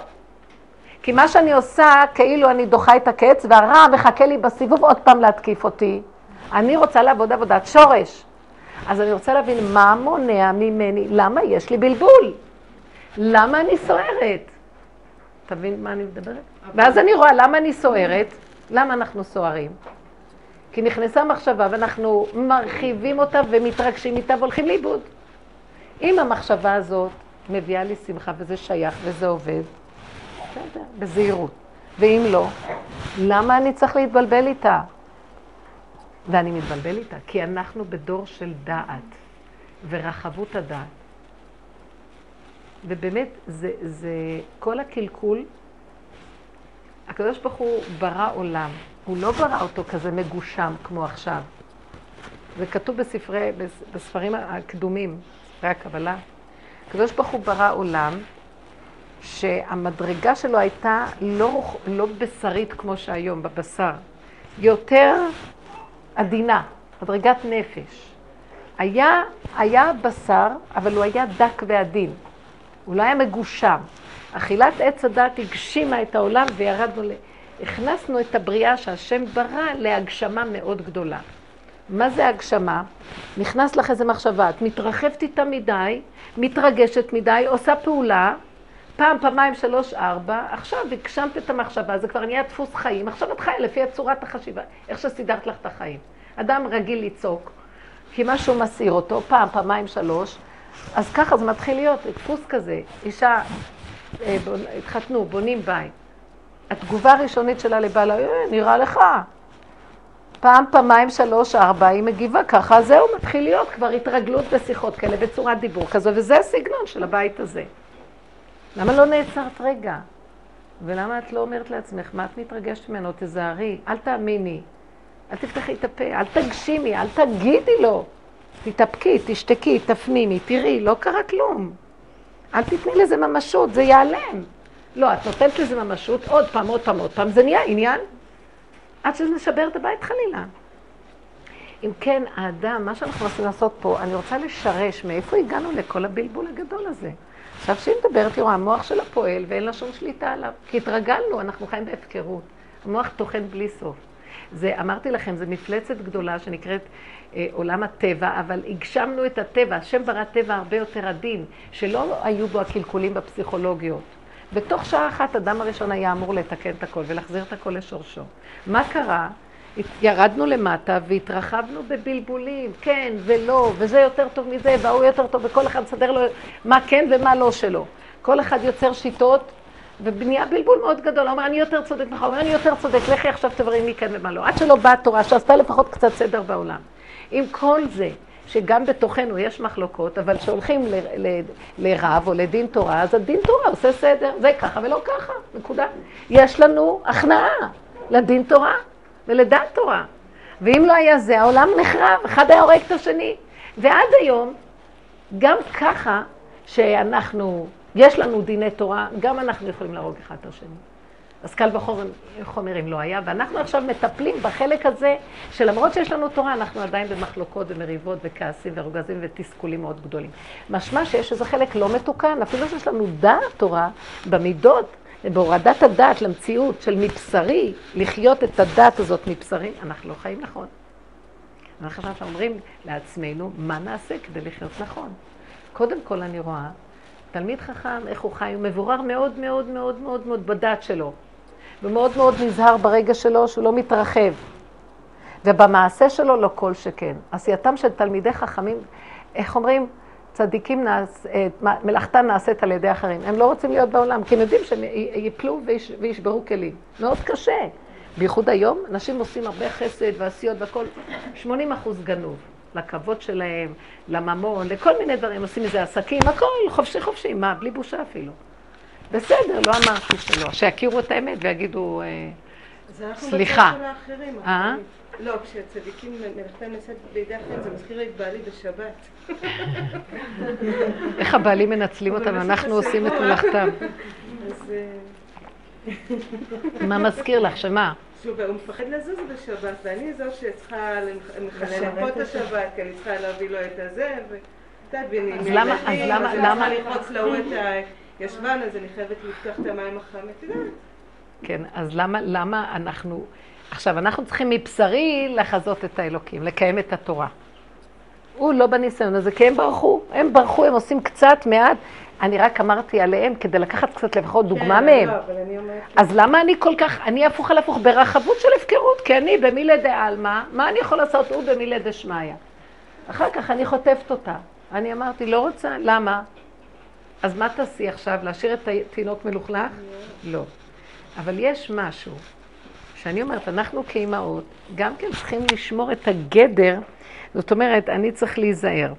כי מה שאני עושה, כאילו אני דוחה את הקץ, והרע מחכה לי בסיבוב עוד פעם להתקיף אותי. אני רוצה לעבוד עבודת שורש. אז אני רוצה להבין מה מונע ממני, למה יש לי בלבול? למה אני סוערת? אתה מבין מה אני מדברת? ואז אני רואה למה אני סוערת, למה אנחנו סוערים. כי נכנסה מחשבה ואנחנו מרחיבים אותה ומתרגשים איתה והולכים לאיבוד. אם המחשבה הזאת מביאה לי שמחה וזה שייך וזה עובד, בסדר, בזהירות. ואם לא, למה אני צריך להתבלבל איתה? ואני מתבלבל איתה, כי אנחנו בדור של דעת ורחבות הדעת. ובאמת, זה, זה כל הקלקול, הקדוש ברוך הוא ברא עולם, הוא לא ברא אותו כזה מגושם כמו עכשיו. זה כתוב בספרי, בספרים הקדומים, ספרי הקבלה. הקדוש ברוך הוא ברא עולם שהמדרגה שלו הייתה לא, לא בשרית כמו שהיום, בבשר, יותר עדינה, מדרגת נפש. היה, היה בשר, אבל הוא היה דק ועדין. הוא לא היה מגושם. אכילת עץ הדת הגשימה את העולם וירדנו ל... הכנסנו את הבריאה שהשם ברא להגשמה מאוד גדולה. מה זה הגשמה? נכנס לך איזה מחשבה, את מתרחבת איתה מדי, מתרגשת מדי, עושה פעולה, פעם, פעמיים, שלוש, ארבע, עכשיו הגשמת את המחשבה, זה כבר נהיה דפוס חיים, עכשיו את חיה לפי צורת החשיבה, איך שסידרת לך את החיים. אדם רגיל לצעוק, כי משהו מסעיר אותו, פעם, פעמיים, שלוש, אז ככה זה מתחיל להיות, דפוס כזה. אישה, אה. התחתנו, בונים בית. התגובה הראשונית שלה לבעלה, אה, נראה לך. פעם, פעמיים, שלוש, ארבע, היא מגיבה ככה, זהו, מתחיל להיות כבר התרגלות בשיחות כאלה, בצורת דיבור כזו, וזה הסגנון של הבית הזה. למה לא נעצרת רגע? ולמה את לא אומרת לעצמך, מה את מתרגשת ממנו? תזהרי, אל תאמיני, אל תפתחי את הפה, אל תגשימי, אל תגידי לו. תתאפקי, תשתקי, תפנימי, תראי, לא קרה כלום. אל תתני לזה ממשות, זה ייעלם. לא, את נותנת לזה ממשות, עוד פעם, עוד פעם, עוד פעם, זה נהיה עניין. עד משבר את הבית חלילה. אם כן, האדם, מה שאנחנו מנסים לעשות פה, אני רוצה לשרש מאיפה הגענו לכל הבלבול הגדול הזה. עכשיו שהיא מדברת, היא רואה, המוח שלה פועל ואין לה שום שליטה עליו. כי התרגלנו, אנחנו חיים בהפקרות. המוח טוחן בלי סוף. זה, אמרתי לכם, זו מפלצת גדולה שנקראת אה, עולם הטבע, אבל הגשמנו את הטבע. השם ברא טבע הרבה יותר עדין, שלא היו בו הקלקולים בפסיכולוגיות. בתוך שעה אחת אדם הראשון היה אמור לתקן את הכל ולהחזיר את הכל לשורשו. מה קרה? ירדנו למטה והתרחבנו בבלבולים, כן ולא, וזה יותר טוב מזה, והוא יותר טוב, וכל אחד מסדר לו מה כן ומה לא שלו. כל אחד יוצר שיטות, ובנייה בלבול מאוד גדול. הוא אומר, אני יותר צודק ממך, הוא אומר, אני יותר צודק, לכי עכשיו תברי מי כן ומה לא. עד שלא באה תורה, שעשתה לפחות קצת סדר בעולם. עם כל זה, שגם בתוכנו יש מחלוקות, אבל כשהולכים לרב או לדין תורה, אז הדין תורה עושה סדר, זה ככה ולא ככה, נקודה. יש לנו הכנעה לדין תורה ולדעת תורה. ואם לא היה זה, העולם נחרב, אחד היה הורג את השני. ועד היום, גם ככה שאנחנו, יש לנו דיני תורה, גם אנחנו יכולים להרוג אחד את השני. אז קל וחומר אם לא היה, ואנחנו עכשיו מטפלים בחלק הזה, שלמרות שיש לנו תורה, אנחנו עדיין במחלוקות ומריבות וכעסים ורוגזים ותסכולים מאוד גדולים. משמע שיש איזה חלק לא מתוקן, אפילו שיש לנו דעת תורה במידות, בהורדת הדעת למציאות של מבשרי, לחיות את הדעת הזאת מבשרי, אנחנו לא חיים נכון. אנחנו עכשיו אומרים לעצמנו, מה נעשה כדי לחיות נכון? קודם כל אני רואה, תלמיד חכם, איך הוא חי, הוא מבורר מאוד מאוד מאוד מאוד מאוד בדעת שלו. ומאוד מאוד נזהר ברגע שלו שהוא לא מתרחב. ובמעשה שלו לא כל שכן. עשייתם של תלמידי חכמים, איך אומרים? צדיקים, נעש, אה, מלאכתם נעשית על ידי אחרים. הם לא רוצים להיות בעולם, כי הם יודעים שהם ייפלו ויש, וישברו כלים. מאוד קשה. בייחוד היום, אנשים עושים הרבה חסד ועשיות והכול, 80 אחוז גנוב. לכבוד שלהם, לממון, לכל מיני דברים, עושים מזה עסקים, הכל חופשי חופשי, מה, בלי בושה אפילו. בסדר, לא אמרתי שלא. שיכירו את האמת ויגידו, סליחה. אה? לא, כשצדיקים מלאכתם נעשית בידי אחרים, זה מזכיר לי את בעלי בשבת. [LAUGHS] איך הבעלים מנצלים אותם, אנחנו עושים את מלאכתם. אה, מה מזכיר לך, שמה? שוב, הוא מפחד לזוז בשבת, ואני זו שצריכה לחנך את השבת, כי אני צריכה להביא לו את הזה, ו... אז למה, אז למה, למה... ישבן, אז אני חייבת לפתוח את המים החם, את יודעת. כן, אז למה, למה אנחנו... עכשיו, אנחנו צריכים מבשרי לחזות את האלוקים, לקיים את התורה. הוא לא בניסיון הזה, כי הם ברחו, הם ברחו, הם עושים קצת, מעט. אני רק אמרתי עליהם כדי לקחת קצת לפחות דוגמה כן, מהם. לא, אבל אני אומרת... אז למה אני כל כך, אני הפוך על הפוך ברחבות של הפקרות, כי אני במילי דעלמא, מה אני יכול לעשות? הוא במילי דשמיא. אחר כך אני חוטפת אותה. אני אמרתי, לא רוצה, למה? אז מה תעשי עכשיו? להשאיר את התינוק מלוכלך? לא. אבל יש משהו שאני אומרת, אנחנו כאימהות גם כן צריכים לשמור את הגדר, זאת אומרת, אני צריך להיזהר.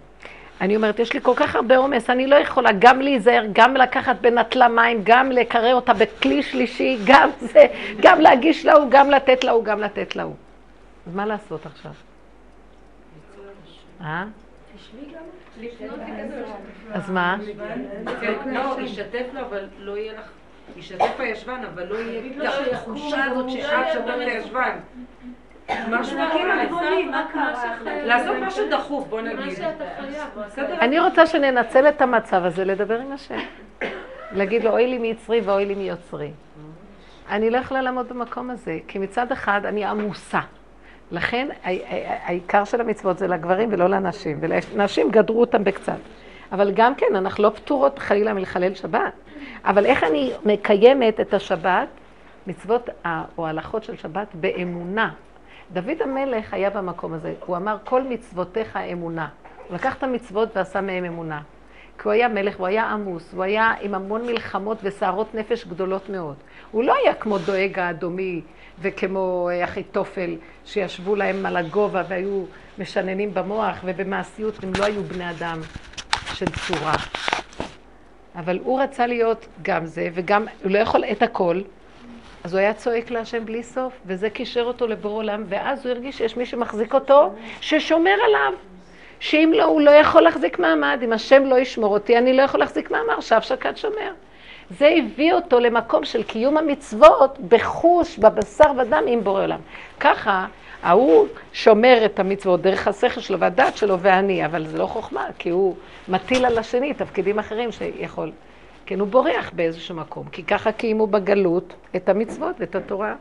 אני אומרת, יש לי כל כך הרבה עומס, אני לא יכולה גם להיזהר, גם לקחת בנטלה מים, גם לקרר אותה בכלי שלישי, גם זה, גם להגיש להוא, גם לתת להוא, גם לתת להוא. אז מה לעשות עכשיו? אה? אז מה? לא, ישתף לו, אבל לא יהיה לך... ישתף הישבן, אבל לא יהיה את הזאת שאת. משהו כאילו, לעשות משהו דחוף, בוא נגיד. אני רוצה שננצל את המצב הזה לדבר עם השם. להגיד לו, אוי לי מיצרי ואוי לי מיוצרי. אני לא יכולה לעמוד במקום הזה, כי מצד אחד אני עמוסה. לכן העיקר של המצוות זה לגברים ולא לנשים, ולנשים גדרו אותם בקצת. אבל גם כן, אנחנו לא פטורות חלילה מלחלל שבת. אבל איך אני מקיימת את השבת, מצוות או הלכות של שבת, באמונה. דוד המלך היה במקום הזה, הוא אמר, כל מצוותיך אמונה. הוא לקח את המצוות ועשה מהם אמונה. כי הוא היה מלך, הוא היה עמוס, הוא היה עם המון מלחמות וסערות נפש גדולות מאוד. הוא לא היה כמו דואג האדומי וכמו אחיתופל, שישבו להם על הגובה והיו משננים במוח ובמעשיות, הם לא היו בני אדם של צורה. אבל הוא רצה להיות גם זה, וגם, הוא לא יכול את הכל, אז הוא היה צועק להשם בלי סוף, וזה קישר אותו לבור עולם, ואז הוא הרגיש שיש מי שמחזיק אותו, ששומר עליו. שאם לא, הוא לא יכול להחזיק מעמד, אם השם לא ישמור אותי, אני לא יכול להחזיק מעמד, עכשיו שקד שומר. זה הביא אותו למקום של קיום המצוות בחוש, בבשר ודם עם בורא עולם. ככה, ההוא שומר את המצוות דרך השכל שלו והדעת שלו ואני, אבל זה לא חוכמה, כי הוא מטיל על השני תפקידים אחרים שיכול. כן, הוא בורח באיזשהו מקום, כי ככה קיימו בגלות את המצוות ואת התורה.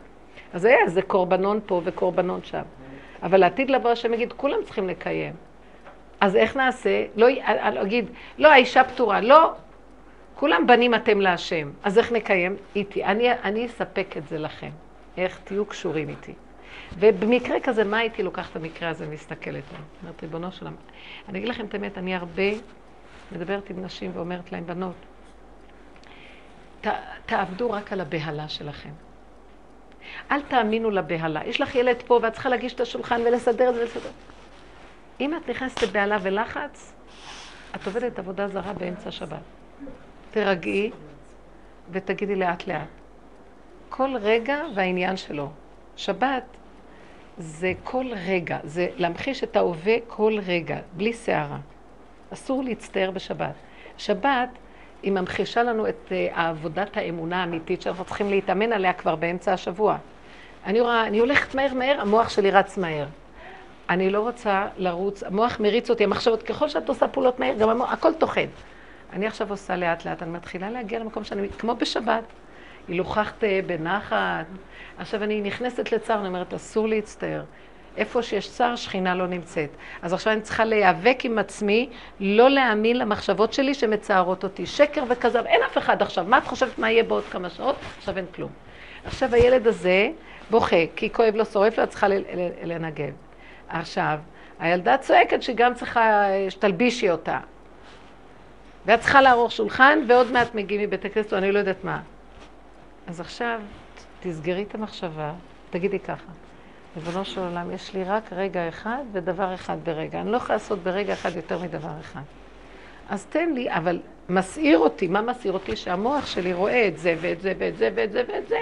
אז היה איזה קורבנון פה וקורבנון שם. אבל לעתיד לבוא השם יגיד, כולם צריכים לקיים. אז איך נעשה? לא אגיד, לא, האישה פטורה. לא, כולם בנים אתם להשם. אז איך נקיים? איתי. אני, אני אספק את זה לכם. איך תהיו קשורים איתי. ובמקרה כזה, מה הייתי לוקחת את המקרה הזה ומסתכלת עליו? אומרת, ריבונו שלם. אני אגיד לכם את האמת, אני הרבה מדברת עם נשים ואומרת להן, בנות, ת, תעבדו רק על הבהלה שלכם. אל תאמינו לבהלה. יש לך ילד פה ואת צריכה להגיש את השולחן ולסדר את זה ולסדר. אם את נכנסת לבהלה ולחץ, את עובדת עבודה זרה באמצע שבת. תרגעי ותגידי לאט לאט. כל רגע והעניין שלו. שבת זה כל רגע, זה להמחיש את ההווה כל רגע, בלי סערה. אסור להצטער בשבת. שבת היא ממחישה לנו את אה, עבודת האמונה האמיתית שאנחנו צריכים להתאמן עליה כבר באמצע השבוע. אני רואה, אני הולכת מהר מהר, המוח שלי רץ מהר. אני לא רוצה לרוץ, המוח מריץ אותי, המחשבות, ככל שאת עושה פעולות מהר, גם המוח, הכל טוחן. אני עכשיו עושה לאט לאט, אני מתחילה להגיע למקום שאני, כמו בשבת, הילוכחת בנחת. עכשיו אני נכנסת לצער, אני אומרת, אסור להצטער. איפה שיש צער, שכינה לא נמצאת. אז עכשיו אני צריכה להיאבק עם עצמי, לא להאמין למחשבות שלי שמצערות אותי. שקר וכזב, אין אף אחד עכשיו. מה את חושבת מה יהיה בעוד כמה שעות? עכשיו אין כלום. עכשיו הילד הזה בוכה, כי כואב לו, שורף לו, את צריכה לנגב. עכשיו, הילדה צועקת שהיא גם צריכה, שתלבישי אותה. ואת צריכה לערוך שולחן, ועוד מעט מגיעים מבית הכנסת, או אני לא יודעת מה. אז עכשיו, תסגרי את המחשבה, תגידי ככה, ריבונו של עולם, יש לי רק רגע אחד ודבר אחד ברגע. אני לא יכולה לעשות ברגע אחד יותר מדבר אחד. אז תן לי, אבל מסעיר אותי, מה מסעיר אותי? שהמוח שלי רואה את זה ואת זה ואת זה ואת זה ואת זה.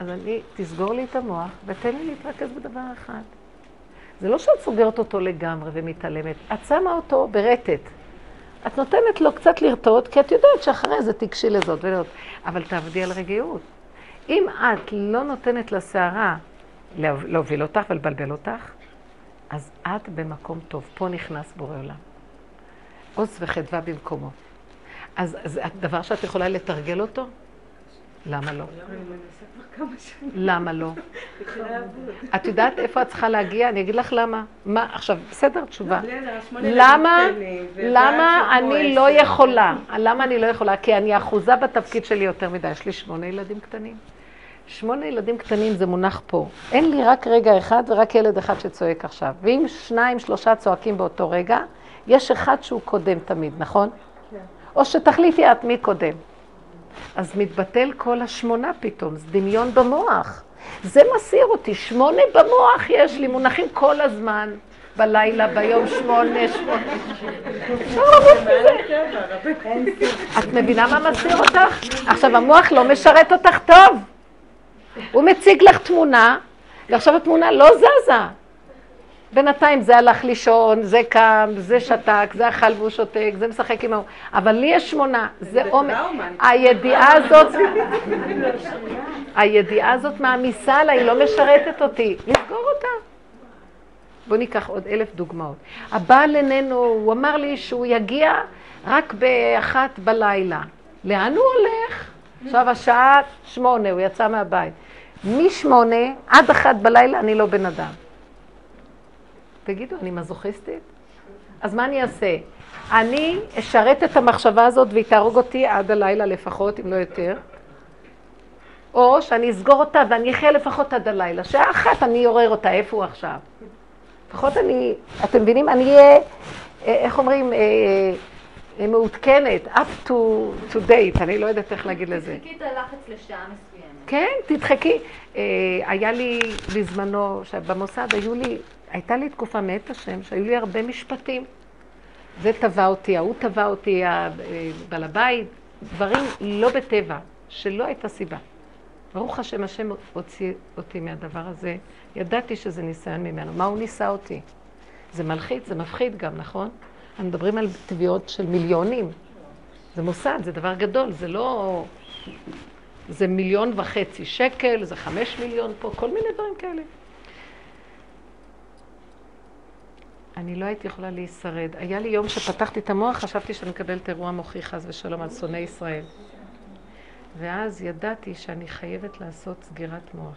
אז אני, תסגור לי את המוח ותן לי להתרכז בדבר אחד. זה לא שאת סוגרת אותו לגמרי ומתעלמת, את שמה אותו ברטט. את נותנת לו קצת לרטוט, כי את יודעת שאחרי זה תיגשי לזאת ולזאת. אבל תעבדי על רגיעות. אם את לא נותנת לסערה להוביל אותך ולבלבל אותך, אז את במקום טוב. פה נכנס בורא עולם. עוז וחדווה במקומו. אז זה דבר שאת יכולה לתרגל אותו? למה לא? למה לא? את יודעת איפה את צריכה להגיע? אני אגיד לך למה. מה, עכשיו, בסדר, תשובה. למה, למה אני לא יכולה? למה אני לא יכולה? כי אני אחוזה בתפקיד שלי יותר מדי. יש לי שמונה ילדים קטנים. שמונה ילדים קטנים זה מונח פה. אין לי רק רגע אחד ורק ילד אחד שצועק עכשיו. ואם שניים, שלושה צועקים באותו רגע, יש אחד שהוא קודם תמיד, נכון? כן. או שתחליטי את מי קודם. אז מתבטל כל השמונה פתאום, זה דמיון במוח. זה מסעיר אותי, שמונה במוח יש לי, מונחים כל הזמן. בלילה, ביום שמונה, שמונה. את מבינה מה מסעיר אותך? עכשיו, המוח לא משרת אותך טוב. הוא מציג לך תמונה, ועכשיו התמונה לא זזה. בינתיים זה הלך לישון, זה קם, זה שתק, זה אכל והוא שותק, זה משחק עם ההוא. אבל לי יש שמונה, זה עומק. הידיעה הזאת, [LAUGHS] הידיעה הזאת מעמיסה עליי, היא לא משרתת אותי. לסגור אותה. בואו ניקח עוד אלף דוגמאות. הבעל איננו, הוא אמר לי שהוא יגיע רק באחת בלילה. לאן הוא הולך? עכשיו השעה שמונה, הוא יצא מהבית. משמונה עד אחת בלילה אני לא בן אדם. תגידו, אני מזוכיסטית? אז מה אני אעשה? אני אשרת את המחשבה הזאת והיא תהרוג אותי עד הלילה לפחות, אם לא יותר. או שאני אסגור אותה ואני אחיה לפחות עד הלילה. שעה אחת אני אעורר אותה, איפה הוא עכשיו? לפחות אני, אתם מבינים? אני אהיה, אה, איך אומרים, אה, אה, מעודכנת, up to, to date, אני לא יודעת איך להגיד לזה. תדחקי את הלחץ לשעה מסוימת. כן, תדחקי. היה לי בזמנו, במוסד היו לי הייתה לי תקופה מאת השם שהיו לי הרבה משפטים. זה תבע אותי, ההוא תבע אותי, בעל הבית, דברים לא בטבע, שלא הייתה סיבה. ברוך השם, השם הוציא אותי מהדבר הזה. ידעתי שזה ניסיון ממנו. מה הוא ניסה אותי? זה מלחיץ, זה מפחיד גם, נכון? אנחנו מדברים על תביעות של מיליונים. זה מוסד, זה דבר גדול, זה לא... זה מיליון וחצי שקל, זה חמש מיליון פה, כל מיני דברים כאלה. אני לא הייתי יכולה להישרד. היה לי יום שפתחתי את המוח, חשבתי שאני מקבלת אירוע מוחי חס ושלום על שונאי ישראל. ואז ידעתי שאני חייבת לעשות סגירת מוח.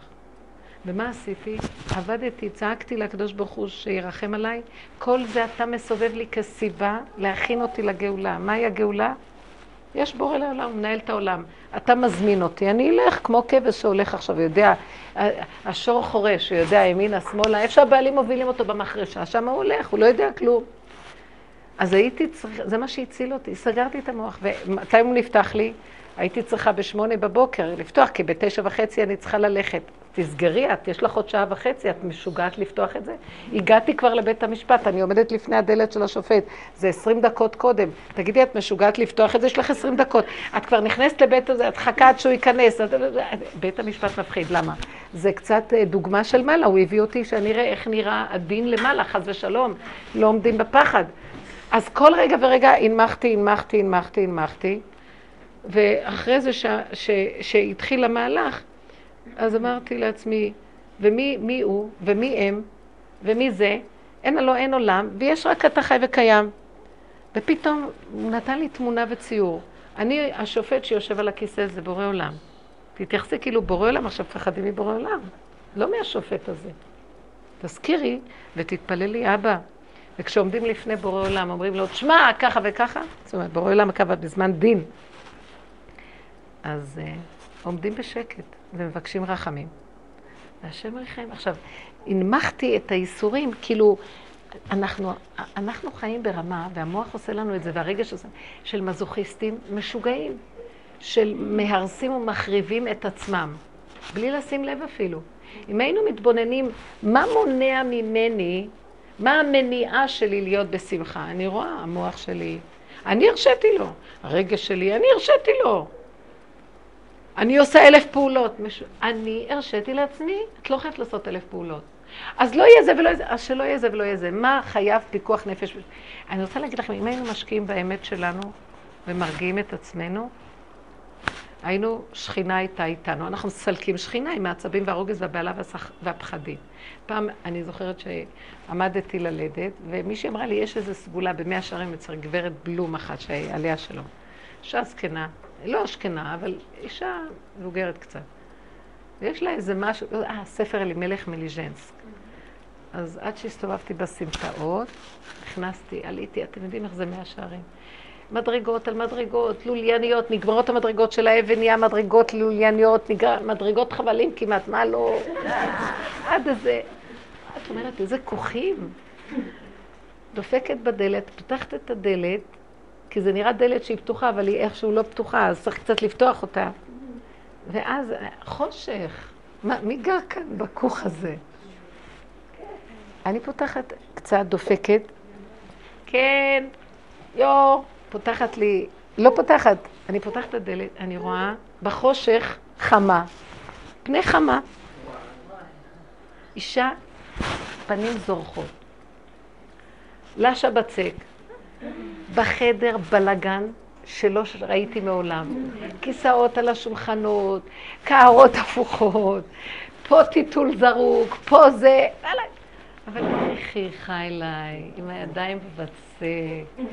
ומה עשיתי? עבדתי, צעקתי לקדוש ברוך הוא שירחם עליי. כל זה אתה מסובב לי כסיבה להכין אותי לגאולה. מהי הגאולה? יש בורא לעולם, הוא מנהל את העולם. אתה מזמין אותי, אני אלך כמו כבש שהולך עכשיו, יודע, השור חורש, הוא יודע ימינה, שמאלה, איפה שהבעלים מובילים אותו במחרשה, שם הוא הולך, הוא לא יודע כלום. אז הייתי צריכה, זה מה שהציל אותי, סגרתי את המוח. ומתי הוא נפתח לי? הייתי צריכה בשמונה בבוקר לפתוח, כי בתשע וחצי אני צריכה ללכת. תסגרי את, יש לך עוד שעה וחצי, את משוגעת לפתוח את זה? הגעתי כבר לבית המשפט, אני עומדת לפני הדלת של השופט, זה עשרים דקות קודם. תגידי, את משוגעת לפתוח את זה? יש לך עשרים דקות. את כבר נכנסת לבית הזה, את חכה עד שהוא ייכנס. בית המשפט מפחיד, למה? זה קצת אה, דוגמה של מעלה, הוא הביא אותי שאני אראה איך נראה הדין למעלה, חס ושלום. לא עומדים בפחד. אז כל רגע ורגע הנמכתי, הנמכתי, הנמכתי, הנמכתי, ואחרי זה שהתחיל המהלך, אז אמרתי לעצמי, ומי מי הוא, ומי הם, ומי זה, אין הלא אין עולם, ויש רק אתה חי וקיים. ופתאום הוא נתן לי תמונה וציור. אני השופט שיושב על הכיסא זה בורא עולם. תתייחסי כאילו בורא עולם, עכשיו תפחדי מבורא עולם, לא מהשופט הזה. תזכירי ותתפללי, אבא. וכשעומדים לפני בורא עולם, אומרים לו, תשמע, ככה וככה, זאת אומרת, בורא עולם הקו בזמן דין. אז uh, עומדים בשקט ומבקשים רחמים. והשם ריחם. עכשיו, הנמכתי את הייסורים, כאילו, אנחנו, אנחנו חיים ברמה, והמוח עושה לנו את זה, והרגש הזה, של מזוכיסטים משוגעים, של מהרסים ומחריבים את עצמם, בלי לשים לב אפילו. אם היינו מתבוננים, מה מונע ממני, מה המניעה שלי להיות בשמחה? אני רואה, המוח שלי, אני הרשיתי לו, הרגש שלי, אני הרשיתי לו. אני עושה אלף פעולות. אני הרשיתי לעצמי, את לא חייבת לעשות אלף פעולות. אז לא יהיה זה ולא יהיה זה, אז שלא יהיה זה ולא יהיה זה. מה חייב פיקוח נפש? אני רוצה להגיד לכם, אם היינו משקיעים באמת שלנו ומרגיעים את עצמנו, היינו, שכינה הייתה איתנו. אנחנו מסלקים שכינה עם העצבים והרוגז והבהלה והפחדים. פעם, אני זוכרת שעמדתי ללדת, ומישהי אמרה לי, יש איזו סגולה במאה שערים אצל גברת בלום אחת, עליה שלום. אישה זקנה, לא אשכנה, אבל אישה מבוגרת קצת. ויש לה איזה משהו, אה, ספר אלימלך מליז'נסק. אז עד שהסתובבתי בסמטאות, נכנסתי, עליתי, אתם יודעים איך זה מאה שערים. מדרגות על מדרגות, לולייניות, נגמרות המדרגות של האבן, נהיה מדרגות לולייניות, נגר... מדרגות חבלים כמעט, מה לא... עד איזה... את אומרת, איזה כוחים. דופקת בדלת, פותחת את הדלת, כי זה נראה דלת שהיא פתוחה, אבל היא איכשהו לא פתוחה, אז צריך קצת לפתוח אותה. ואז חושך. מה, מי גר כאן בכוך הזה? אני פותחת קצת, דופקת. כן, יו, פותחת לי, לא פותחת, אני פותחת את הדלת, אני רואה בחושך חמה, פני חמה. אישה, פנים זורחות. לשה בצק. בחדר בלגן שלא ראיתי מעולם. כיסאות על השולחנות, קערות הפוכות, פה טיטול זרוק, פה זה... אבל היא חייכה אליי, עם הידיים בבצק.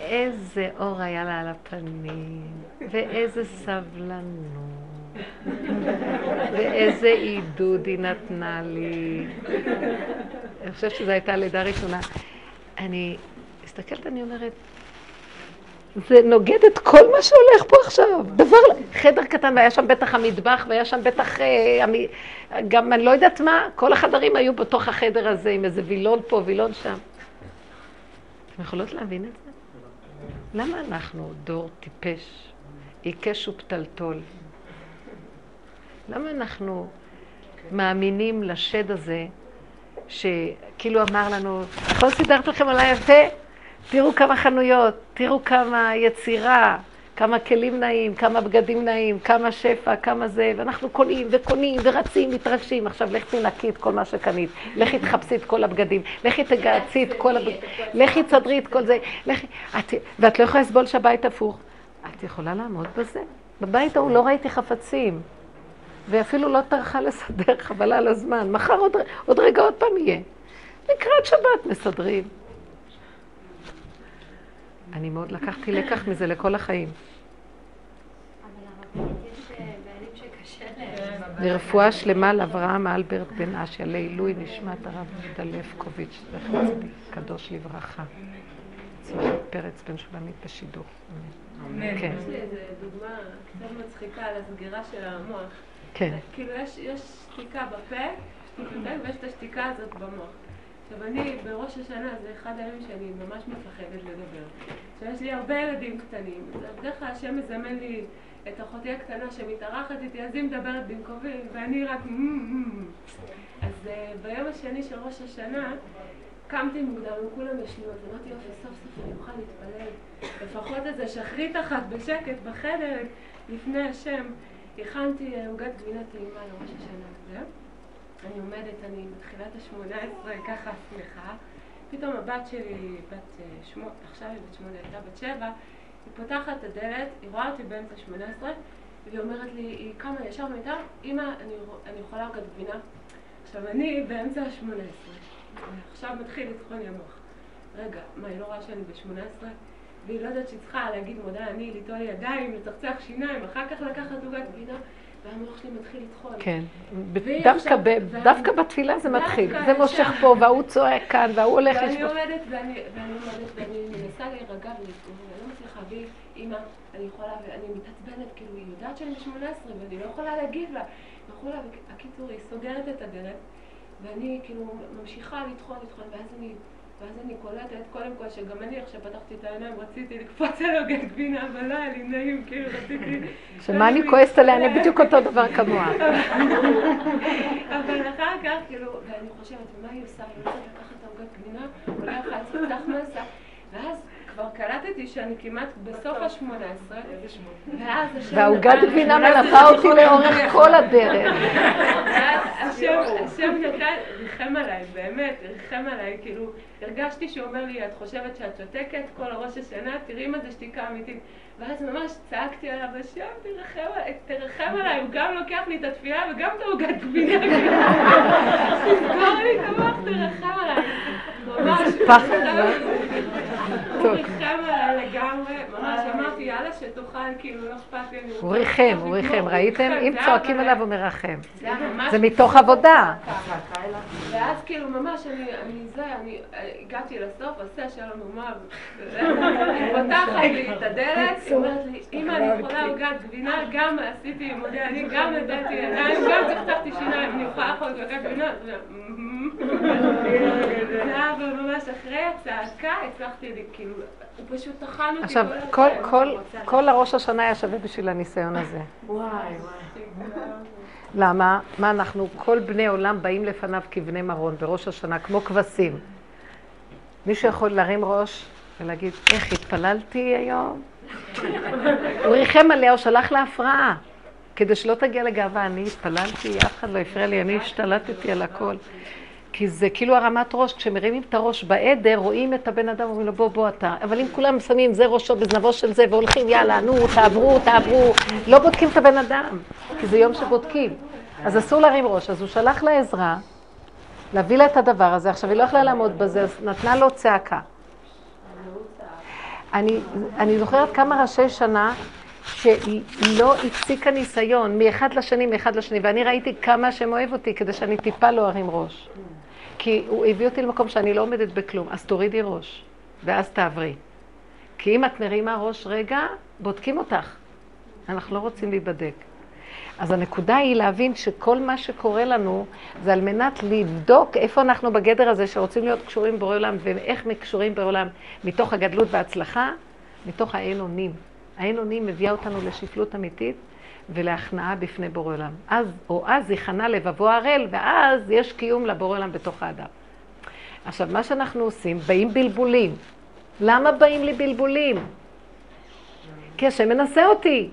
איזה אור היה לה על הפנים, ואיזה סבלנות, ואיזה עידוד היא נתנה לי. אני חושבת שזו הייתה לידה ראשונה. אני מסתכלת, אני אומרת, זה נוגד את כל מה שהולך פה עכשיו. דבר, חדר קטן, והיה שם בטח המטבח, והיה שם בטח, אה, גם אני לא יודעת מה, כל החדרים היו בתוך החדר הזה, עם איזה וילון פה, וילון שם. אתם יכולות להבין את זה? למה אנחנו דור טיפש, עיקש ופתלתול? למה אנחנו מאמינים לשד הזה, שכאילו אמר לנו, נכון סידרת לכם עליי יפה? תראו כמה חנויות, תראו כמה יצירה, כמה כלים נעים, כמה בגדים נעים, כמה שפע, כמה זה, ואנחנו קונים וקונים ורצים, מתרגשים. עכשיו לכי תנקי את כל מה שקנית, לכי תחפשי את כל הבגדים, לכי תגעצי את כל הבגדים, לכי תסדרי את כל זה. ואת לא יכולה לסבול שהבית הפוך. את יכולה לעמוד בזה? בבית ההוא לא ראיתי חפצים, ואפילו לא טרחה לסדר, חבל על הזמן. מחר עוד רגע עוד פעם יהיה. לקראת שבת מסדרים. אני מאוד לקחתי לקח מזה לכל החיים. לרפואה שלמה לאברהם אלברט בן אשיה, לעילוי נשמת הרב יהודה לפקוביץ', זכר צדיק, קדוש לברכה. פרץ בן שולמית בשידור. אמן. כן. יש לי איזו דוגמה קצת מצחיקה על הסגירה של המוח. כן. כאילו יש שתיקה בפה, ויש את השתיקה הזאת במוח. עכשיו אני, בראש השנה זה אחד הימים שאני ממש מפחדת לדבר. עכשיו יש לי הרבה ילדים קטנים, בדרך כלל השם מזמן לי את אחותי הקטנה שמתארחת איתי, אז היא מדברת במקומי, ואני רק אז uh, ביום השני של ראש השנה קמתי מוקדם, וכולם ישנו, אז אמרתי יופי, סוף סוף אני אוכל להתפלל, לפחות איזה שחרית אחת בשקט בחדר לפני השם. הכנתי עוגת גבינה טעימה לראש השנה, זהו. אני עומדת, אני בתחילת השמונה עשרה, ככה שמחה, פתאום הבת שלי, בת שמונה, עכשיו היא בת שמונה, הייתה בת שבע, היא פותחת את הדלת, היא רואה אותי באמצע שמונה עשרה, והיא אומרת לי, היא קמה ישר מיטה, אמא, אני, אני יכולה עוגת גבינה? עכשיו, אני באמצע השמונה עשרה, עכשיו מתחיל לטחון לי המוח. רגע, מה, היא לא רואה שאני בשמונה עשרה? והיא לא יודעת שהיא צריכה להגיד מודה אני, ליטול ידיים, לצחצח שיניים, אחר כך לקחת עוגת גבינה. והמוח שלי מתחיל לטחון. כן, דווקא, ב, דווקא בתפילה זה מתחיל, זה מושך פה, וההוא צועק כאן, וההוא הולך. ואני עומדת, ואני, ואני עומדת, ואני מנסה להירגע, ואני לא מצליחה, והיא, אמא, אני יכולה, ואני מתעצבנת, כאילו, היא יודעת שאני ב-18, ואני לא יכולה להגיב לה. יכולה, הקיצור, היא סוגרת את הדלת, ואני כאילו ממשיכה לטחון, לטחון, ואז אני... ואז אני קולטת, קודם כל, שגם אני עכשיו פתחתי את העיניים, רציתי לקפוץ על עוגת גבינה, אבל לא היה לי נעים, כאילו רציתי... שמה אני כועסת עליה, אני בדיוק אותו דבר כמוה. אבל אחר כך, כאילו, ואני חושבת, מה היא עושה? היא רוצה לקחת את העוגת גבינה, אולי יכולה לפתח מסה, ואז... כבר קלטתי שאני כמעט בסוף השמונה עשרה, ואז השם... והעוגת גבינה מלווה אותי לאורך כל הדרך. השם נתן, ריחם עליי, באמת, ריחם עליי, כאילו, הרגשתי שהוא אומר לי, את חושבת שאת שותקת כל הראש השנה, תראי מה זה שתיקה אמיתית. ואז ממש צעקתי עליו, השם, תרחם עליי, הוא גם לוקח לי את התפילה וגם את העוגת גבינה. [LAUGHS] תסגור לי את המוח, תרחם עליי. ממש. ריחם עליי לגמרי, ממש אמרתי, יאללה שתאכל, כאילו, לא אכפת לי. הוא ריחם, הוא ריחם, ראיתם? אם צועקים עליו הוא מרחם. זה מתוך עבודה. ואז כאילו, ממש, אני זה, אני הגעתי לסוף, עושה שלום ומה, היא פותחת לי את הדלת, היא אומרת לי, אמא, אני יכולה עוגת גבינה, גם עשיתי, אני גם הבאתי ידיים, גם צחצחתי שיניים, אני יכולה לאכול עוגת גבינה. ממש אחרי הצעקה, הצלחתי, כאילו, הוא פשוט טחן אותי עכשיו, כל, כל, כל הראש השנה היה שווה בשביל הניסיון הזה. וואי, וואי. למה? מה אנחנו, כל בני עולם באים לפניו כבני מרון בראש השנה, כמו כבשים. מישהו יכול להרים ראש ולהגיד, איך התפללתי היום? הוא ריחם עליה, הוא שלח לה הפרעה. כדי שלא תגיע לגאווה, אני התפללתי, אף אחד לא הפריע לי, אני השתלטתי על הכל. כי זה כאילו הרמת ראש, כשמרימים את הראש בעדר, רואים את הבן אדם, אומרים לו בוא בוא אתה. אבל אם כולם שמים זה ראשו בזנבו של זה, והולכים יאללה, נו, תעברו, תעברו, לא בודקים את הבן אדם, כי זה יום שבודקים. אז אסור להרים ראש. אז הוא שלח לה עזרה, להביא לה את הדבר הזה. עכשיו, היא לא יכלה לעמוד בזה, אז נתנה לו צעקה. אני, אני זוכרת כמה ראשי שנה שלא הפסיקה ניסיון מאחד לשני, מאחד לשני, ואני ראיתי כמה שהם אוהב אותי כדי שאני טיפה לא ארים ראש. כי הוא הביא אותי למקום שאני לא עומדת בכלום, אז תורידי ראש, ואז תעברי. כי אם את מרימה ראש רגע, בודקים אותך. אנחנו לא רוצים להיבדק. אז הנקודה היא להבין שכל מה שקורה לנו זה על מנת לבדוק איפה אנחנו בגדר הזה שרוצים להיות קשורים בורא עולם ואיך קשורים בורא עולם מתוך הגדלות וההצלחה, מתוך האין אונים. האין אונים מביאה אותנו לשפלות אמיתית ולהכנעה בפני בורא עולם. אז, או אז יכנע לבבו ערל, ואז יש קיום לבורא עולם בתוך האדם. עכשיו, מה שאנחנו עושים, באים בלבולים. למה באים לי בלבולים? כי השם מנסה אותי.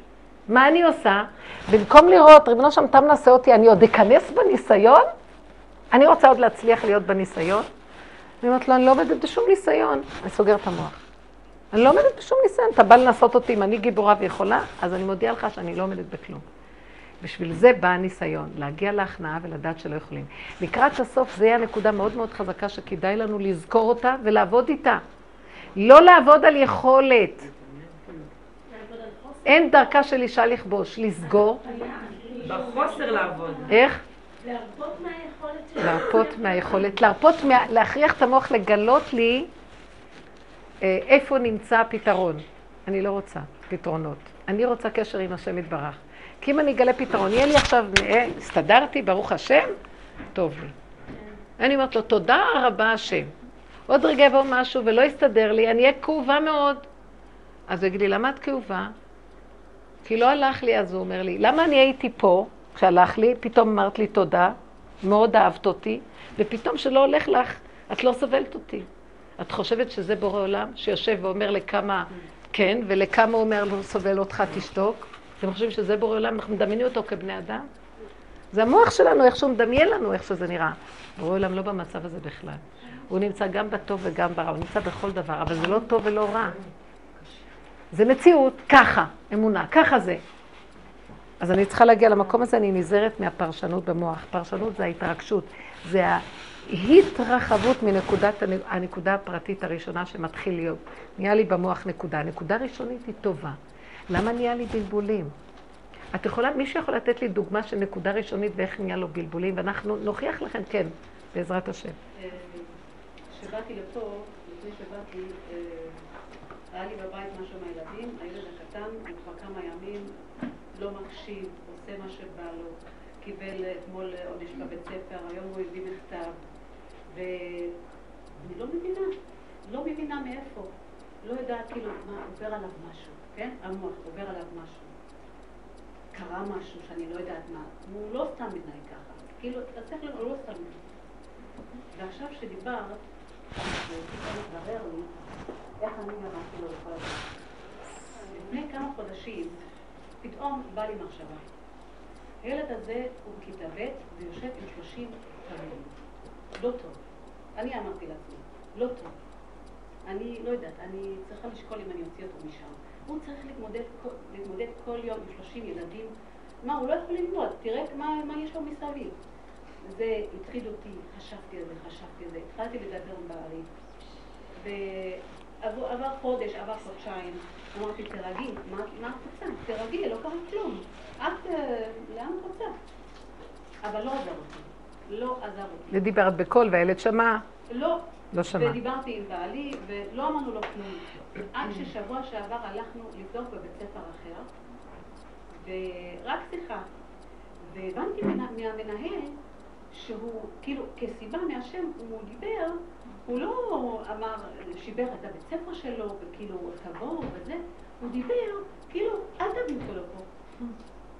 מה אני עושה? במקום לראות, ריבונו שם, אתה מנסה אותי, אני עוד אכנס בניסיון? אני רוצה עוד להצליח להיות בניסיון? אני אומרת לו, אני לא עומדת בשום ניסיון. אני סוגר את המוח. אני לא עומדת בשום ניסיון. אתה בא לנסות אותי, אם אני גיבורה ויכולה, אז אני מודיעה לך שאני לא עומדת בכלום. בשביל זה בא הניסיון, להגיע להכנעה ולדעת שלא יכולים. לקראת הסוף זה יהיה הנקודה מאוד מאוד חזקה שכדאי לנו לזכור אותה ולעבוד איתה. לא לעבוד על יכולת. אין דרכה של אישה לכבוש, לסגור. בחוסר לעבוד. איך? להרפות מהיכולת. להרפות מהיכולת, להרפות, מה, להכריח את המוח לגלות לי איפה נמצא הפתרון. אני לא רוצה פתרונות. אני רוצה קשר עם השם יתברך. כי אם אני אגלה פתרון, יהיה לי עכשיו, אה, הסתדרתי, ברוך השם, טוב לי. אני אומרת לו, תודה רבה השם. עוד רגע יבוא משהו ולא יסתדר לי, אני אהיה כאובה מאוד. אז הוא יגיד לי, למה את כאובה? כי לא הלך לי, אז הוא אומר לי, למה אני הייתי פה, כשהלך לי, פתאום אמרת לי תודה, מאוד אהבת אותי, ופתאום שלא הולך לך, את לא סובלת אותי. את חושבת שזה בורא עולם, שיושב ואומר לכמה כן, ולכמה הוא אומר לא סובל אותך, תשתוק? אתם חושבים שזה בורא עולם, אנחנו מדמיינים אותו כבני אדם? זה המוח שלנו, איך שהוא מדמיין לנו, איך שזה נראה. בורא עולם לא במצב הזה בכלל. הוא נמצא גם בטוב וגם ברע, הוא נמצא בכל דבר, אבל זה לא טוב ולא רע. זה מציאות, ככה, אמונה, ככה זה. אז אני צריכה להגיע למקום הזה, אני נזהרת מהפרשנות במוח. פרשנות זה ההתרגשות, זה ההתרחבות מנקודת הנקודה הפרטית הראשונה שמתחיל להיות. נהיה לי במוח נקודה. הנקודה הראשונית היא טובה. למה נהיה לי בלבולים? את יכולה, מישהו יכול לתת לי דוגמה של נקודה ראשונית ואיך נהיה לו בלבולים, ואנחנו נוכיח לכם, כן, בעזרת השם. כשבאתי לפה, לפני שבאתי, אה, היה לי בבית משהו מהילדים, הילד הקטן, הוא כבר כמה ימים לא מקשיב, עושה מה שבא לו, קיבל אתמול עונש בבית ספר, היום הוא הביא מכתב, ואני לא מבינה, לא מבינה מאיפה, לא יודעת כאילו מה עובר עליו משהו, כן? המוח עובר עליו משהו. קרה משהו שאני לא יודעת מה, הוא לא סתם מתנהג ככה, כאילו, אתה לראות, הוא לא סתם מתנהג. ועכשיו שדיברת, פתאום לי איך אני גרמתי לו לכל הזמן. לפני כמה חודשים, פתאום בא לי מחשבה. הילד הזה הוא בכיתה ב' ויושב עם 30 תלמידים. לא טוב. אני אמרתי לעצמי, לא טוב. אני לא יודעת, אני צריכה לשקול אם אני אוציא אותו משם. הוא צריך להתמודד, להתמודד כל יום עם 30 ילדים. מה, הוא לא יכול ללמוד, תראה מה, מה יש לו מסביב. זה הטריד אותי, חשבתי על זה, חשבתי על זה, התחלתי לדבר עם בעלי. ועבר חודש, עבר חודשיים, אמרתי, תרגי, מה, מה את רוצה? תרגי, לא קרה כלום. את, אה, לאן את רוצה? אבל לא עזר אותי. לא עזר אותי. ודיברת בקול והילד שמע? לא. לא שמע. ודיברתי עם בעלי, ולא אמרנו לו כלום. עד ששבוע שעבר הלכנו לבדוק בבית ספר אחר, ורק שיחה. והבנתי מהמנהל שהוא, כאילו, כסיבה מהשם, הוא דיבר, הוא לא אמר, שיבר את הבית ספר שלו, וכאילו, תבואו וזה, הוא דיבר, כאילו, אל תביאו אותו לפה.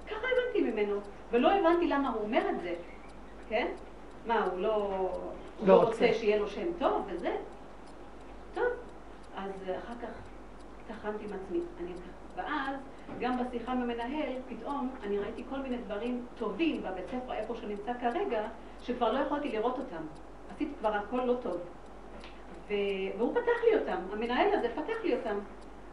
ככה הבנתי ממנו, ולא הבנתי למה הוא אומר את זה, כן? מה, הוא לא, לא, לא רוצה שיהיה לו שם טוב וזה? טוב, אז אחר כך טחנתי עם עצמי. אני, ואז, גם בשיחה עם המנהל, פתאום אני ראיתי כל מיני דברים טובים בבית ספר, איפה שנמצא כרגע, שכבר לא יכולתי לראות אותם. עשיתי כבר הכל לא טוב. ו... והוא פתח לי אותם, המנהל הזה פתח לי אותם.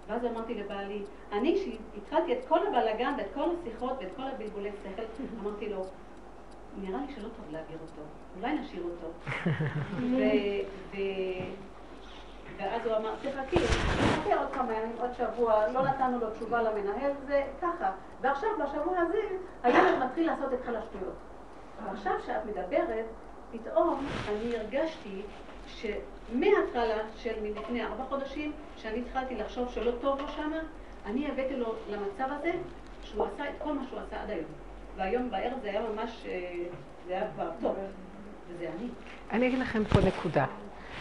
ואז אמרתי לבעלי, אני שהתחלתי את כל הבלאגן ואת כל השיחות ואת כל הבלבולי שכל, [LAUGHS] אמרתי לו, נראה לי שלא טוב להעביר אותו, אולי נשאיר אותו. [LAUGHS] ואז הוא אמר, תחכי, תחכי עוד כמה ימים, עוד שבוע, לא נתנו לו תשובה למנהל, זה ככה. ועכשיו, בשבוע הזה, הילד מתחיל לעשות את כל השטויות. ועכשיו שאת מדברת, פתאום אני הרגשתי שמההתחלה של מלפני ארבע חודשים, שאני התחלתי לחשוב שלא טוב לו שמה, אני הבאתי לו למצב הזה שהוא עשה את כל מה שהוא עשה עד היום. והיום בערב זה היה ממש, אה, זה היה כבר טוב, וזה אני. אני אגיד לכם פה נקודה.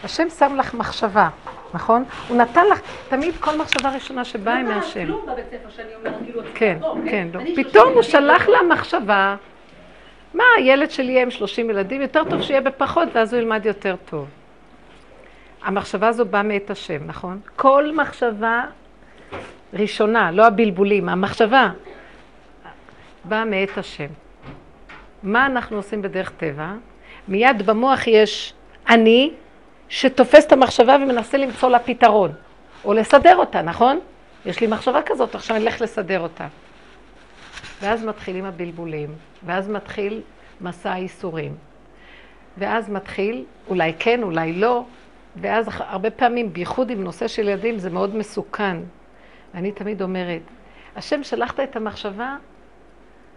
השם שם לך מחשבה, נכון? הוא נתן לך, תמיד כל מחשבה ראשונה שבאה עם השם. לא כלום בבית ספר שאני אומרת, כאילו, כן, כן, לא. פתאום הוא שלח לה מחשבה, מה, הילד שלי יהיה עם 30 ילדים, יותר טוב שיהיה בפחות, ואז הוא ילמד יותר טוב. המחשבה הזו באה מאת השם, נכון? כל מחשבה ראשונה, לא הבלבולים, המחשבה באה מאת השם. מה אנחנו עושים בדרך טבע? מיד במוח יש אני שתופס את המחשבה ומנסה למצוא לה פתרון, או לסדר אותה, נכון? יש לי מחשבה כזאת, עכשיו אני אלך לסדר אותה. ואז מתחילים הבלבולים, ואז מתחיל מסע הייסורים. ואז מתחיל, אולי כן, אולי לא, ואז הרבה פעמים, בייחוד עם נושא של ילדים, זה מאוד מסוכן. אני תמיד אומרת, השם שלחת את המחשבה,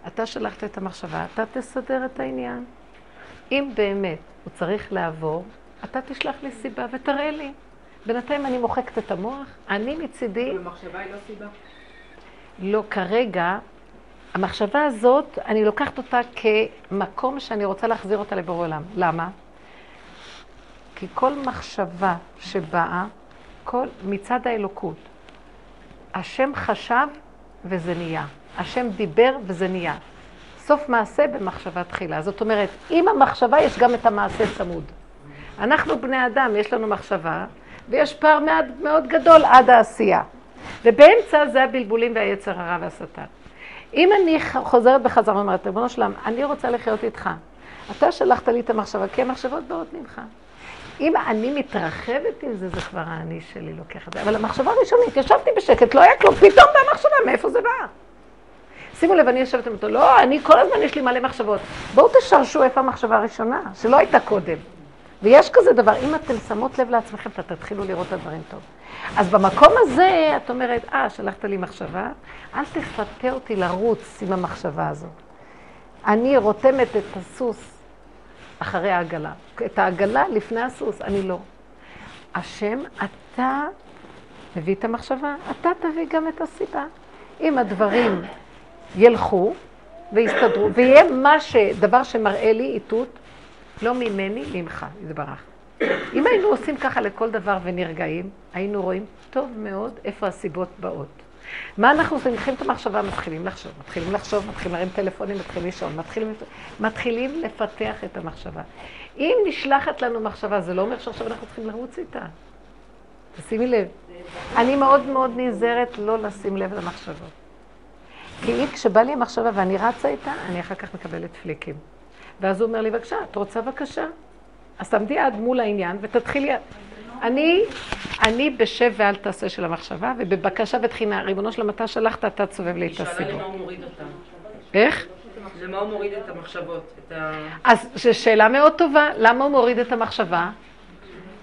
אתה שלחת את המחשבה, אתה תסדר את העניין. אם באמת הוא צריך לעבור, אתה תשלח לי סיבה ותראה לי. בינתיים אני מוחקת את המוח, אני מצידי... המחשבה היא לא סיבה? לא, כרגע, המחשבה הזאת, אני לוקחת אותה כמקום שאני רוצה להחזיר אותה לבורא עולם. למה? כי כל מחשבה שבאה, כל, מצד האלוקות, השם חשב וזה נהיה. השם דיבר וזה נהיה. סוף מעשה במחשבה תחילה. זאת אומרת, עם המחשבה יש גם את המעשה צמוד. אנחנו בני אדם, יש לנו מחשבה, ויש פער מאוד, מאוד גדול עד העשייה. ובאמצע זה הבלבולים והיצר הרע והשטן. אם אני חוזרת בחזרה ואומרת, ריבונו שלם, אני רוצה לחיות איתך. אתה שלחת לי את המחשבה, כי המחשבות באות ממך. אם אני מתרחבת עם זה, זה כבר האני שלי לוקח את זה. אבל המחשבה הראשונית, ישבתי בשקט, לא היה כלום, פתאום באה מחשבה, מאיפה זה בא? שימו לב, אני יושבת עם אותו, לא, אני כל הזמן יש לי מלא מחשבות. בואו תשרשו איפה המחשבה הראשונה, שלא הייתה קודם. ויש כזה דבר, אם אתם שמות לב לעצמכם, אתה תתחילו לראות את הדברים טוב. אז במקום הזה, את אומרת, אה, שלחת לי מחשבה, אל תפתה אותי לרוץ עם המחשבה הזאת. אני רותמת את הסוס אחרי העגלה. את העגלה לפני הסוס, אני לא. השם, אתה מביא את המחשבה, אתה תביא גם את הסיבה. אם הדברים ילכו ויסתדרו, ויהיה מה ש... דבר שמראה לי איתות, לא ממני, ממך, יתברך. אם היינו עושים ככה לכל דבר ונרגעים, היינו רואים טוב מאוד איפה הסיבות באות. מה אנחנו עושים? לוקחים את המחשבה, מתחילים לחשוב, מתחילים לחשוב, מתחילים להרים טלפונים, מתחילים לישון, מתחילים, מתחילים לפתח את המחשבה. אם נשלחת לנו מחשבה, זה לא אומר שעכשיו אנחנו צריכים לרוץ איתה. תשימי לב. אני מאוד מאוד נזהרת לא לשים לב למחשבות. כי אם כשבא לי המחשבה ואני רצה איתה, אני אחר כך מקבלת פליקים. ואז הוא אומר לי, בבקשה, את רוצה בבקשה? אז תעמדי עד מול העניין ותתחילי... אני, אני בשב ואל תעשה של המחשבה, ובבקשה ותחינה, ריבונו של המטה שלחת, אתה צובב לי את הסיבות. היא שאלה למה הוא מוריד אותם. איך? למה הוא מוריד את המחשבות? את ה... אז זו שאלה מאוד טובה, למה הוא מוריד את המחשבה?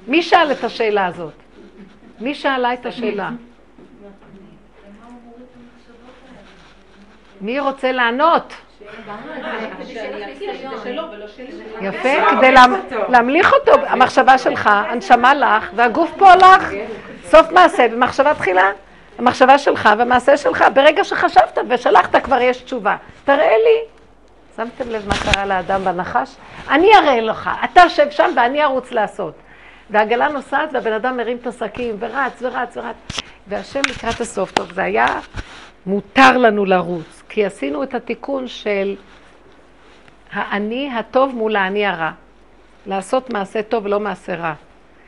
מי שאל את השאלה הזאת? מי שאלה את השאלה? מי רוצה לענות? יפה, כדי להמליך אותו, המחשבה שלך, הנשמה לך, והגוף פה לך, סוף מעשה במחשבה תחילה. המחשבה שלך והמעשה שלך, ברגע שחשבת ושלחת כבר יש תשובה. תראה לי. שמתם לב מה קרה לאדם בנחש? אני אראה לך, אתה שב שם ואני ארוץ לעשות. והעגלה נוסעת והבן אדם מרים את השקים ורץ ורץ ורץ. והשם לקראת הסוף, טוב, זה היה מותר לנו לרוץ, כי עשינו את התיקון של האני הטוב מול האני הרע. לעשות מעשה טוב ולא מעשה רע.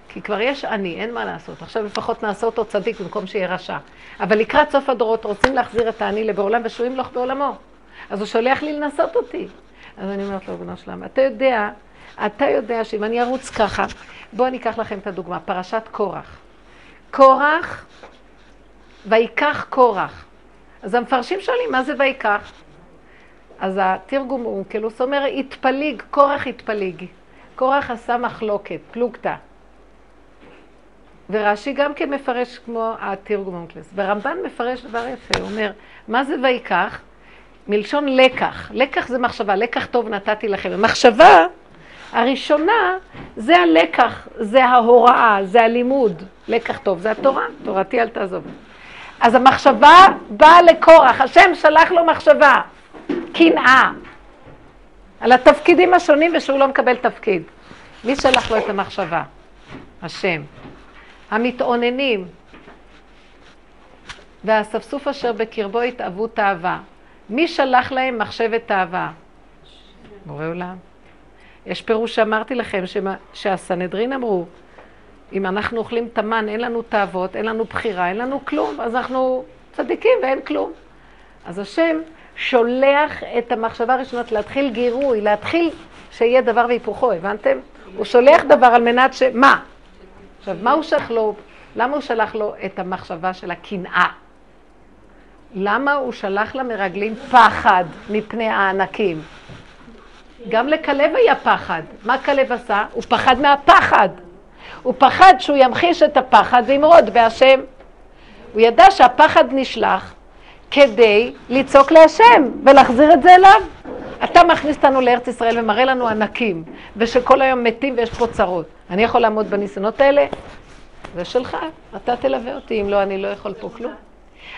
כי כבר יש אני, אין מה לעשות. עכשיו לפחות נעשה אותו צדיק במקום שיהיה רשע. אבל לקראת סוף הדורות רוצים להחזיר את האני לבעולם ושהוא ימלוך בעולמו. אז הוא שולח לי לנסות אותי. אז אני אומרת לו, בנו שלמה, אתה יודע, אתה יודע שאם אני ארוץ ככה, בואו אני אקח לכם את הדוגמה, פרשת קורח. קורח, ויקח קורח. אז המפרשים שואלים, מה זה ויקח? אז התרגום הוא כאילו, זאת אומרת, התפליג, קורח התפליג. קורח עשה מחלוקת, פלוגתא. ורש"י גם כן מפרש כמו התרגום המקלס. ורמב"ן מפרש דבר יפה, הוא אומר, מה זה ויקח? מלשון לקח. לקח זה מחשבה, לקח טוב נתתי לכם. המחשבה הראשונה זה הלקח, זה ההוראה, זה הלימוד. לקח טוב, זה התורה, תורתי אל תעזוב. אז המחשבה באה לקורח, השם שלח לו מחשבה, קנאה, על התפקידים השונים ושהוא לא מקבל תפקיד. מי שלח לו את המחשבה? השם. המתאוננים והאספסוף אשר בקרבו התאוו תאווה. מי שלח להם מחשבת תאווה? בורא עולם. יש פירוש שאמרתי לכם, שמה, שהסנהדרין אמרו, אם אנחנו אוכלים את המן, אין לנו תאוות, אין לנו בחירה, אין לנו כלום, אז אנחנו צדיקים ואין כלום. אז השם שולח את המחשבה הראשונות להתחיל גירוי, להתחיל שיהיה דבר והיפוכו, הבנתם? הוא שולח דבר על מנת ש... מה? עכשיו, מה הוא שלח לו? למה הוא שלח לו את המחשבה של הקנאה? למה הוא שלח למרגלים פחד מפני הענקים? גם לכלב היה פחד. מה כלב עשה? הוא פחד מהפחד. הוא פחד שהוא ימחיש את הפחד וימרוד בהשם. הוא ידע שהפחד נשלח כדי לצעוק להשם ולהחזיר את זה אליו. אתה מכניס אותנו לארץ ישראל ומראה לנו ענקים, ושכל היום מתים ויש פה צרות. אני יכול לעמוד בניסיונות האלה? זה שלך, אתה תלווה אותי, אם לא, אני לא יכול פה כלום.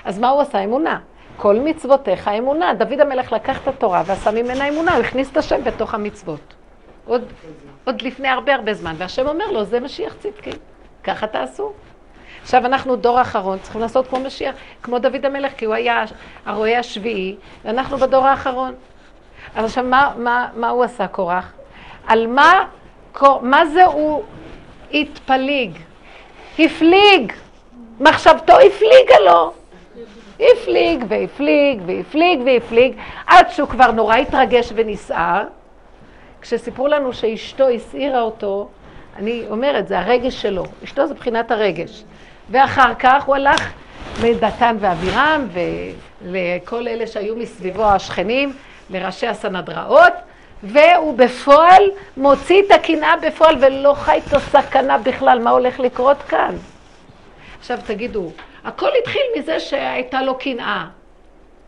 אז מה הוא עשה? אמונה. כל מצוותיך אמונה. דוד המלך לקח את התורה ועשה ממנה אמונה, הוא הכניס את השם בתוך המצוות. עוד, עוד לפני הרבה הרבה זמן, והשם אומר לו, זה משיח צדקי, ככה תעשו. עכשיו אנחנו דור אחרון, צריכים לעשות כמו משיח, כמו דוד המלך, כי הוא היה הרועה השביעי, ואנחנו בדור האחרון. אז עכשיו, מה, מה, מה הוא עשה, קורח? על מה, מה זה הוא התפליג? הפליג, מחשבתו הפליגה לו. הפליג והפליג והפליג והפליג, עד שהוא כבר נורא התרגש ונסער. כשסיפרו לנו שאשתו הסעירה אותו, אני אומרת, זה הרגש שלו. אשתו זה מבחינת הרגש. ואחר כך הוא הלך לדתן ואבירם ולכל אלה שהיו מסביבו השכנים, לראשי הסנהדראות, והוא בפועל מוציא את הקנאה בפועל ולא חי את הסכנה בכלל, מה הולך לקרות כאן? עכשיו תגידו, הכל התחיל מזה שהייתה לו קנאה.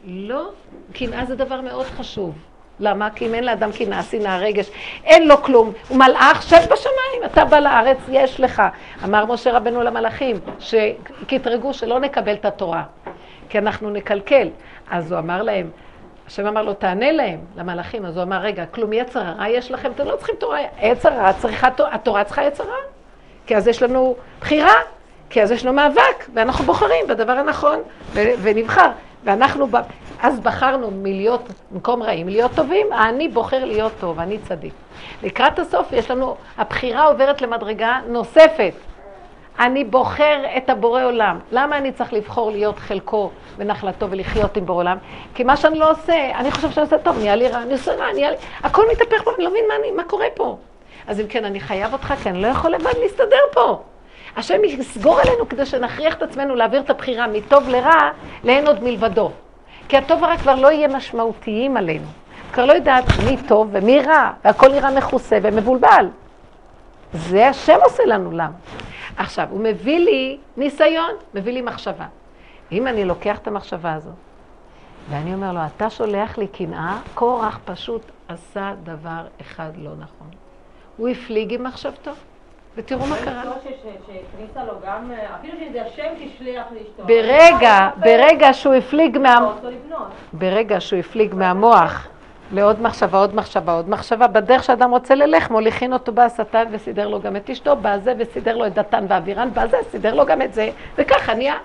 לא, קנאה זה דבר מאוד חשוב. למה? כי אם אין לאדם קנאה, שנאה, רגש, אין לו כלום. הוא מלאך, שב בשמיים, אתה בא לארץ, יש לך. אמר משה רבנו למלאכים, שקטרגו שלא נקבל את התורה, כי אנחנו נקלקל. אז הוא אמר להם, השם אמר לו, תענה להם, למלאכים. אז הוא אמר, רגע, כלום יצר הרע יש לכם? אתם לא צריכים תורה. יצר הרע צריכה, התורה צריכה יצר הרע. כי אז יש לנו בחירה, כי אז יש לנו מאבק, ואנחנו בוחרים בדבר הנכון, ונבחר. ואנחנו, אז בחרנו מלהיות מקום רעים, להיות טובים, אני בוחר להיות טוב, אני צדיק. לקראת הסוף יש לנו, הבחירה עוברת למדרגה נוספת. אני בוחר את הבורא עולם. למה אני צריך לבחור להיות חלקו ונחלתו ולחיות עם בורא עולם? כי מה שאני לא עושה, אני חושב שאני עושה טוב, נהיה לי רע, אני עושה רע, נהיה לי... הכל מתהפך פה, אני לא מבין מה, אני, מה קורה פה. אז אם כן, אני חייב אותך, כי אני לא יכול לבד להסתדר פה. השם יסגור עלינו כדי שנכריח את עצמנו להעביר את הבחירה מטוב לרע, לאין עוד מלבדו. כי הטוב ורע כבר לא יהיה משמעותיים עלינו. כבר לא יודעת מי טוב ומי רע, והכל נראה מכוסה ומבולבל. זה השם עושה לנו למה. עכשיו, הוא מביא לי ניסיון, מביא לי מחשבה. אם אני לוקח את המחשבה הזאת, ואני אומר לו, אתה שולח לי קנאה, קורח פשוט עשה דבר אחד לא נכון. הוא הפליג עם מחשבתו. ותראו מה קרה. ברגע, ברגע שהוא הפליג מה... ברגע שהוא הפליג מהמוח לעוד מחשבה, עוד מחשבה, עוד מחשבה, בדרך שאדם רוצה ללך, מוליכין אותו בהשטן וסידר לו גם את אשתו, בזה וסידר לו את דתן ואבירן, בזה סידר לו גם את זה, וככה נהיה.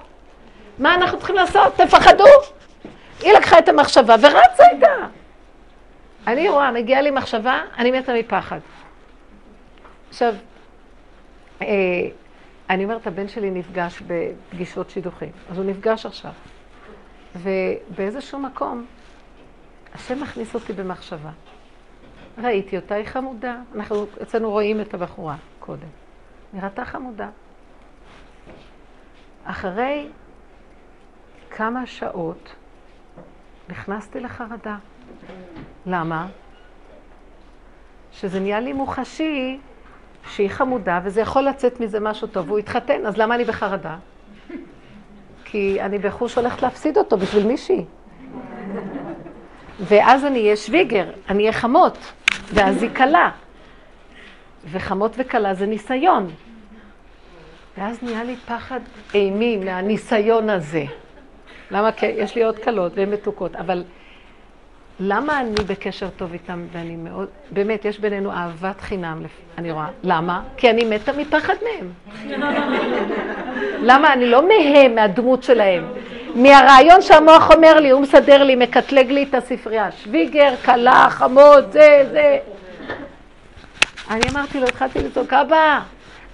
מה אנחנו צריכים לעשות? תפחדו! היא לקחה את המחשבה ורצה איתה. אני רואה, מגיעה לי מחשבה, אני מתה מפחד. עכשיו, אה, אני אומרת, הבן שלי נפגש בפגישות שידוכים, אז הוא נפגש עכשיו. ובאיזשהו מקום, השם מכניס אותי במחשבה. ראיתי אותה, היא חמודה. אנחנו אצלנו רואים את הבחורה קודם. נראתה חמודה. אחרי כמה שעות נכנסתי לחרדה. למה? שזה נהיה לי מוחשי שהיא חמודה, וזה יכול לצאת מזה משהו טוב, והוא יתחתן, אז למה אני בחרדה? כי אני בחוש הולכת להפסיד אותו בשביל מישהי. ואז אני אהיה שוויגר, אני אהיה חמות, ואז היא קלה. וחמות וקלה זה ניסיון. ואז נהיה לי פחד אימי מהניסיון הזה. למה? כי יש לי עוד קלות והן מתוקות, אבל למה אני בקשר טוב איתם ואני מאוד, באמת, יש בינינו אהבת חינם, אני רואה. למה? כי אני מתה מפחד מהם. למה? אני לא מהם, מהדמות שלהם. מהרעיון שהמוח אומר לי, הוא מסדר לי, מקטלג לי את הספרייה. שוויגר, כלה, חמוד, זה, זה. אני אמרתי לו, התחלתי לצעוק, אבא,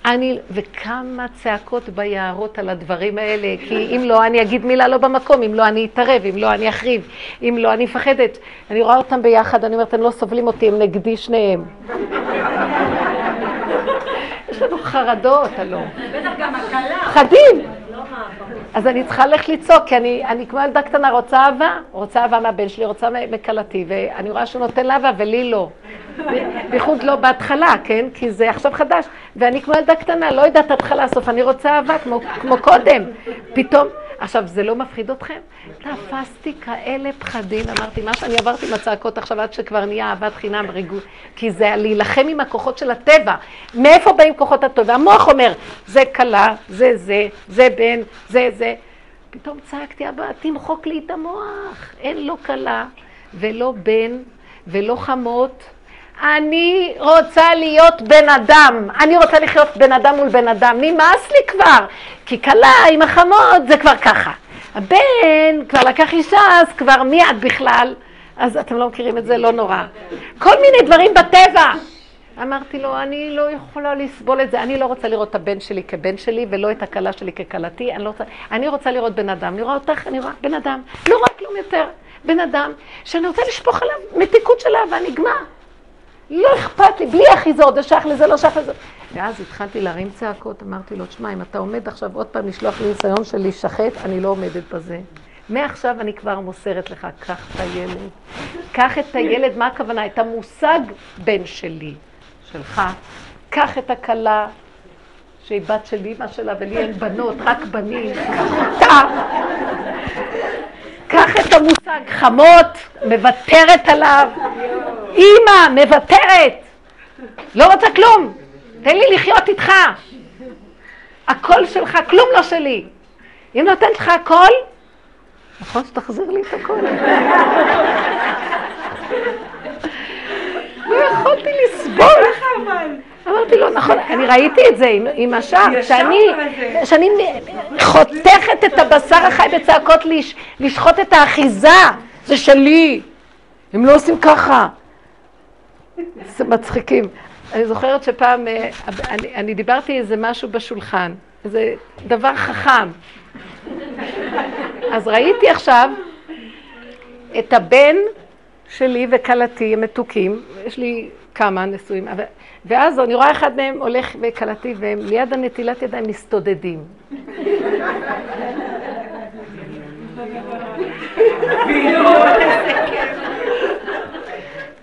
אני, וכמה צעקות ביערות על הדברים האלה, כי אם לא, אני אגיד מילה לא במקום, אם לא, אני אתערב, אם לא, אני אחריב, אם לא, אני מפחדת. אני רואה אותם ביחד, אני אומרת, הם לא סובלים אותי, הם נגדי שניהם. [LAUGHS] יש לנו חרדות, הלוא. בטח גם הקלה. חדים. אז אני צריכה ללכת לצעוק, כי אני, אני כמו ילדה קטנה, רוצה אהבה, רוצה אהבה מהבן שלי, רוצה מכלתי, ואני רואה שהוא נותן לה אהבה ולי לא. בייחוד לא בהתחלה, כן? כי זה עכשיו חדש, ואני כמו ילדה קטנה, לא יודעת התחלה, סוף, אני רוצה אהבה כמו, כמו קודם. פתאום, עכשיו, זה לא מפחיד אתכם? תפסתי כאלה פחדים, אמרתי, מה שאני עברתי עם הצעקות עכשיו, עד שכבר נהיה אהבת חינם ריגול, כי זה להילחם עם הכוחות של הטבע. מאיפה באים כוחות הטבע? המוח אומר, זה כלה, זה זה, זה בן, זה זה. פתאום צעקתי, אבא, תמחוק לי את המוח. אין לו כלה, ולא בן, ולא חמות. אני רוצה להיות בן אדם, אני רוצה לחיות בן אדם מול בן אדם, נמאס לי כבר, כי כלה עם החמות זה כבר ככה. הבן כבר לקח אישה, אז כבר מיד בכלל, אז אתם לא מכירים את זה, לא נורא. כל מיני דברים בטבע. אמרתי לו, אני לא יכולה לסבול את זה, אני לא רוצה לראות את הבן שלי כבן שלי ולא את הכלה שלי ככלתי, אני, לא רוצה, אני רוצה לראות בן אדם, אני רואה אותך, אני רואה בן אדם, לא רואה כלום יותר, בן אדם שאני רוצה לשפוך עליו מתיקות של אהבה, נגמר. לא אכפת לי, בלי אחיזות, זה שייך לזה, לא שייך לזה. ואז התחלתי להרים צעקות, אמרתי לו, תשמע, אם אתה עומד עכשיו עוד פעם לשלוח לי ניסיון של להישחט, אני לא עומדת בזה. מעכשיו אני כבר מוסרת לך, קח את הילד. קח את הילד, מה הכוונה? את המושג בן שלי, שלך. קח את הכלה, שהיא בת של אימא שלה, ולי אין בנות, רק בנים. קח את המושג חמות, מוותרת עליו. אימא, מוותרת. לא רוצה כלום. תן לי לחיות איתך. הכל שלך, כלום לא שלי. אם נותנת לך הכל, נכון שתחזיר לי את הכל. לא יכולתי לסבול. אמרתי לו, נכון, אני ראיתי את זה עם השאר, שאני חותכת את הבשר החי בצעקות לשחוט את האחיזה, זה שלי. הם לא עושים ככה. זה מצחיקים. אני זוכרת שפעם, אה, אני, אני דיברתי איזה משהו בשולחן, איזה דבר חכם. אז ראיתי עכשיו את הבן שלי וכלתי, הם מתוקים, יש לי כמה נשואים, ואז אני רואה אחד מהם הולך וכלתי, והם ליד הנטילת ידיים מסתודדים.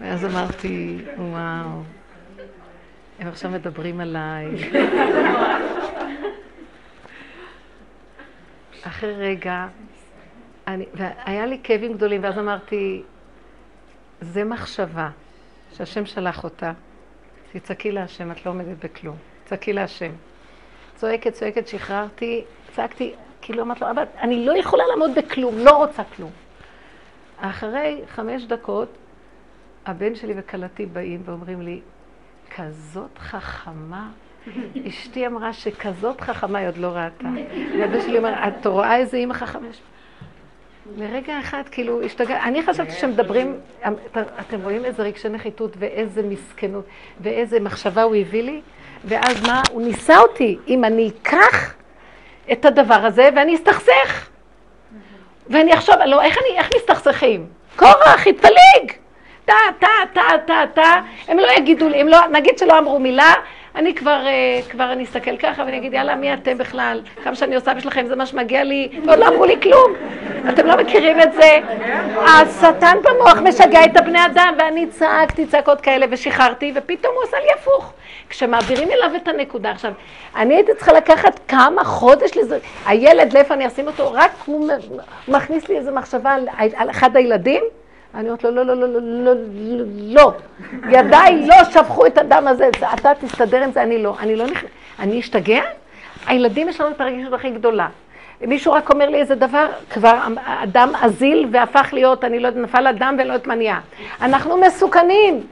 ואז אמרתי, וואו, הם עכשיו מדברים עליי. אחרי רגע, אני, והיה לי כאבים גדולים, ואז אמרתי, זה מחשבה שהשם שלח אותה. תצעקי להשם, את לא עומדת בכלום. צעקי להשם. צועקת, צועקת, שחררתי, צעקתי, כאילו אמרתי לו, אבל אני לא יכולה לעמוד בכלום, לא רוצה כלום. אחרי חמש דקות, הבן שלי וכלתי באים ואומרים לי, כזאת חכמה. אשתי אמרה שכזאת חכמה היא עוד לא ראתה. והבן שלי אומר, את רואה איזה אימא חכמה? לרגע אחד, כאילו, השתגע... אני חשבתי שמדברים, אתם רואים איזה רגשי נחיתות ואיזה מסכנות ואיזה מחשבה הוא הביא לי? ואז מה? הוא ניסה אותי. אם אני אקח את הדבר הזה ואני אסתכסך. ואני אחשוב, לא, איך, אני, איך מסתכסכים? קורח, התפלג! טה, טה, טה, טה, טה. הם לא יגידו לי, לא, נגיד שלא אמרו מילה, אני כבר, uh, כבר אני אסתכל ככה ואני אגיד, יאללה, מי אתם בכלל? כמה שאני עושה בשבילכם, זה מה שמגיע לי, ועוד לא אמרו לי כלום. אתם לא מכירים את זה? השטן במוח משגע את הבני אדם, ואני צעקתי צעקות כאלה ושחררתי, ופתאום הוא עשה לי הפוך. כשמעבירים אליו את הנקודה. עכשיו, אני הייתי צריכה לקחת כמה חודש לזה, הילד, לאיפה אני אשים אותו? רק הוא מכניס לי איזו מחשבה על, על אחד הילדים, אני אומרת לו, לא, לא, לא, לא, לא, לא, לא, ידיי לא שפכו את הדם הזה, אתה תסתדר עם זה, אני לא, אני לא נכנס, אני אשתגע? הילדים יש לנו את הרגישות הכי גדולה. מישהו רק אומר לי איזה דבר, כבר אדם אזיל והפך להיות, אני לא יודעת, נפל אדם ולא יודעת מה נהיה. אנחנו מסוכנים.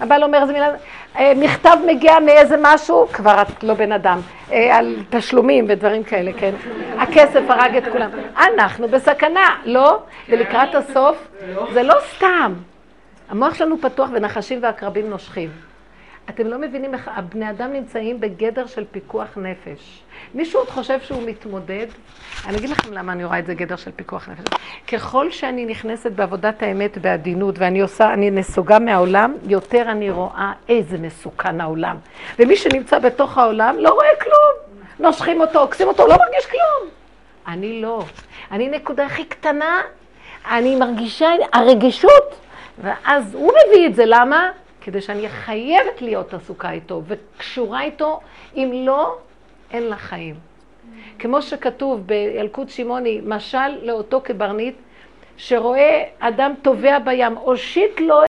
הבעל אומר איזה מילה, אה, מכתב מגיע מאיזה משהו, כבר את לא בן אדם, אה, על תשלומים ודברים כאלה, כן? הכסף הרג את כולם. אנחנו בסכנה, לא? ולקראת הסוף, זה לא סתם. המוח שלנו פתוח ונחשים ועקרבים נושכים. אתם לא מבינים איך הבני אדם נמצאים בגדר של פיקוח נפש. מישהו עוד חושב שהוא מתמודד? אני אגיד לכם למה אני רואה את זה גדר של פיקוח נפש. ככל שאני נכנסת בעבודת האמת בעדינות ואני עושה, אני נסוגה מהעולם, יותר אני רואה איזה מסוכן העולם. ומי שנמצא בתוך העולם לא רואה כלום. נושכים אותו, עוקסים אותו, לא מרגיש כלום. אני לא. אני נקודה הכי קטנה, אני מרגישה הרגישות, ואז הוא מביא את זה, למה? כדי שאני אהיה חייבת להיות עסוקה איתו וקשורה איתו, אם לא, אין לה חיים. כמו שכתוב בילקוט שמעוני, משל לאותו קברניט, שרואה אדם טובע בים, הושיט לו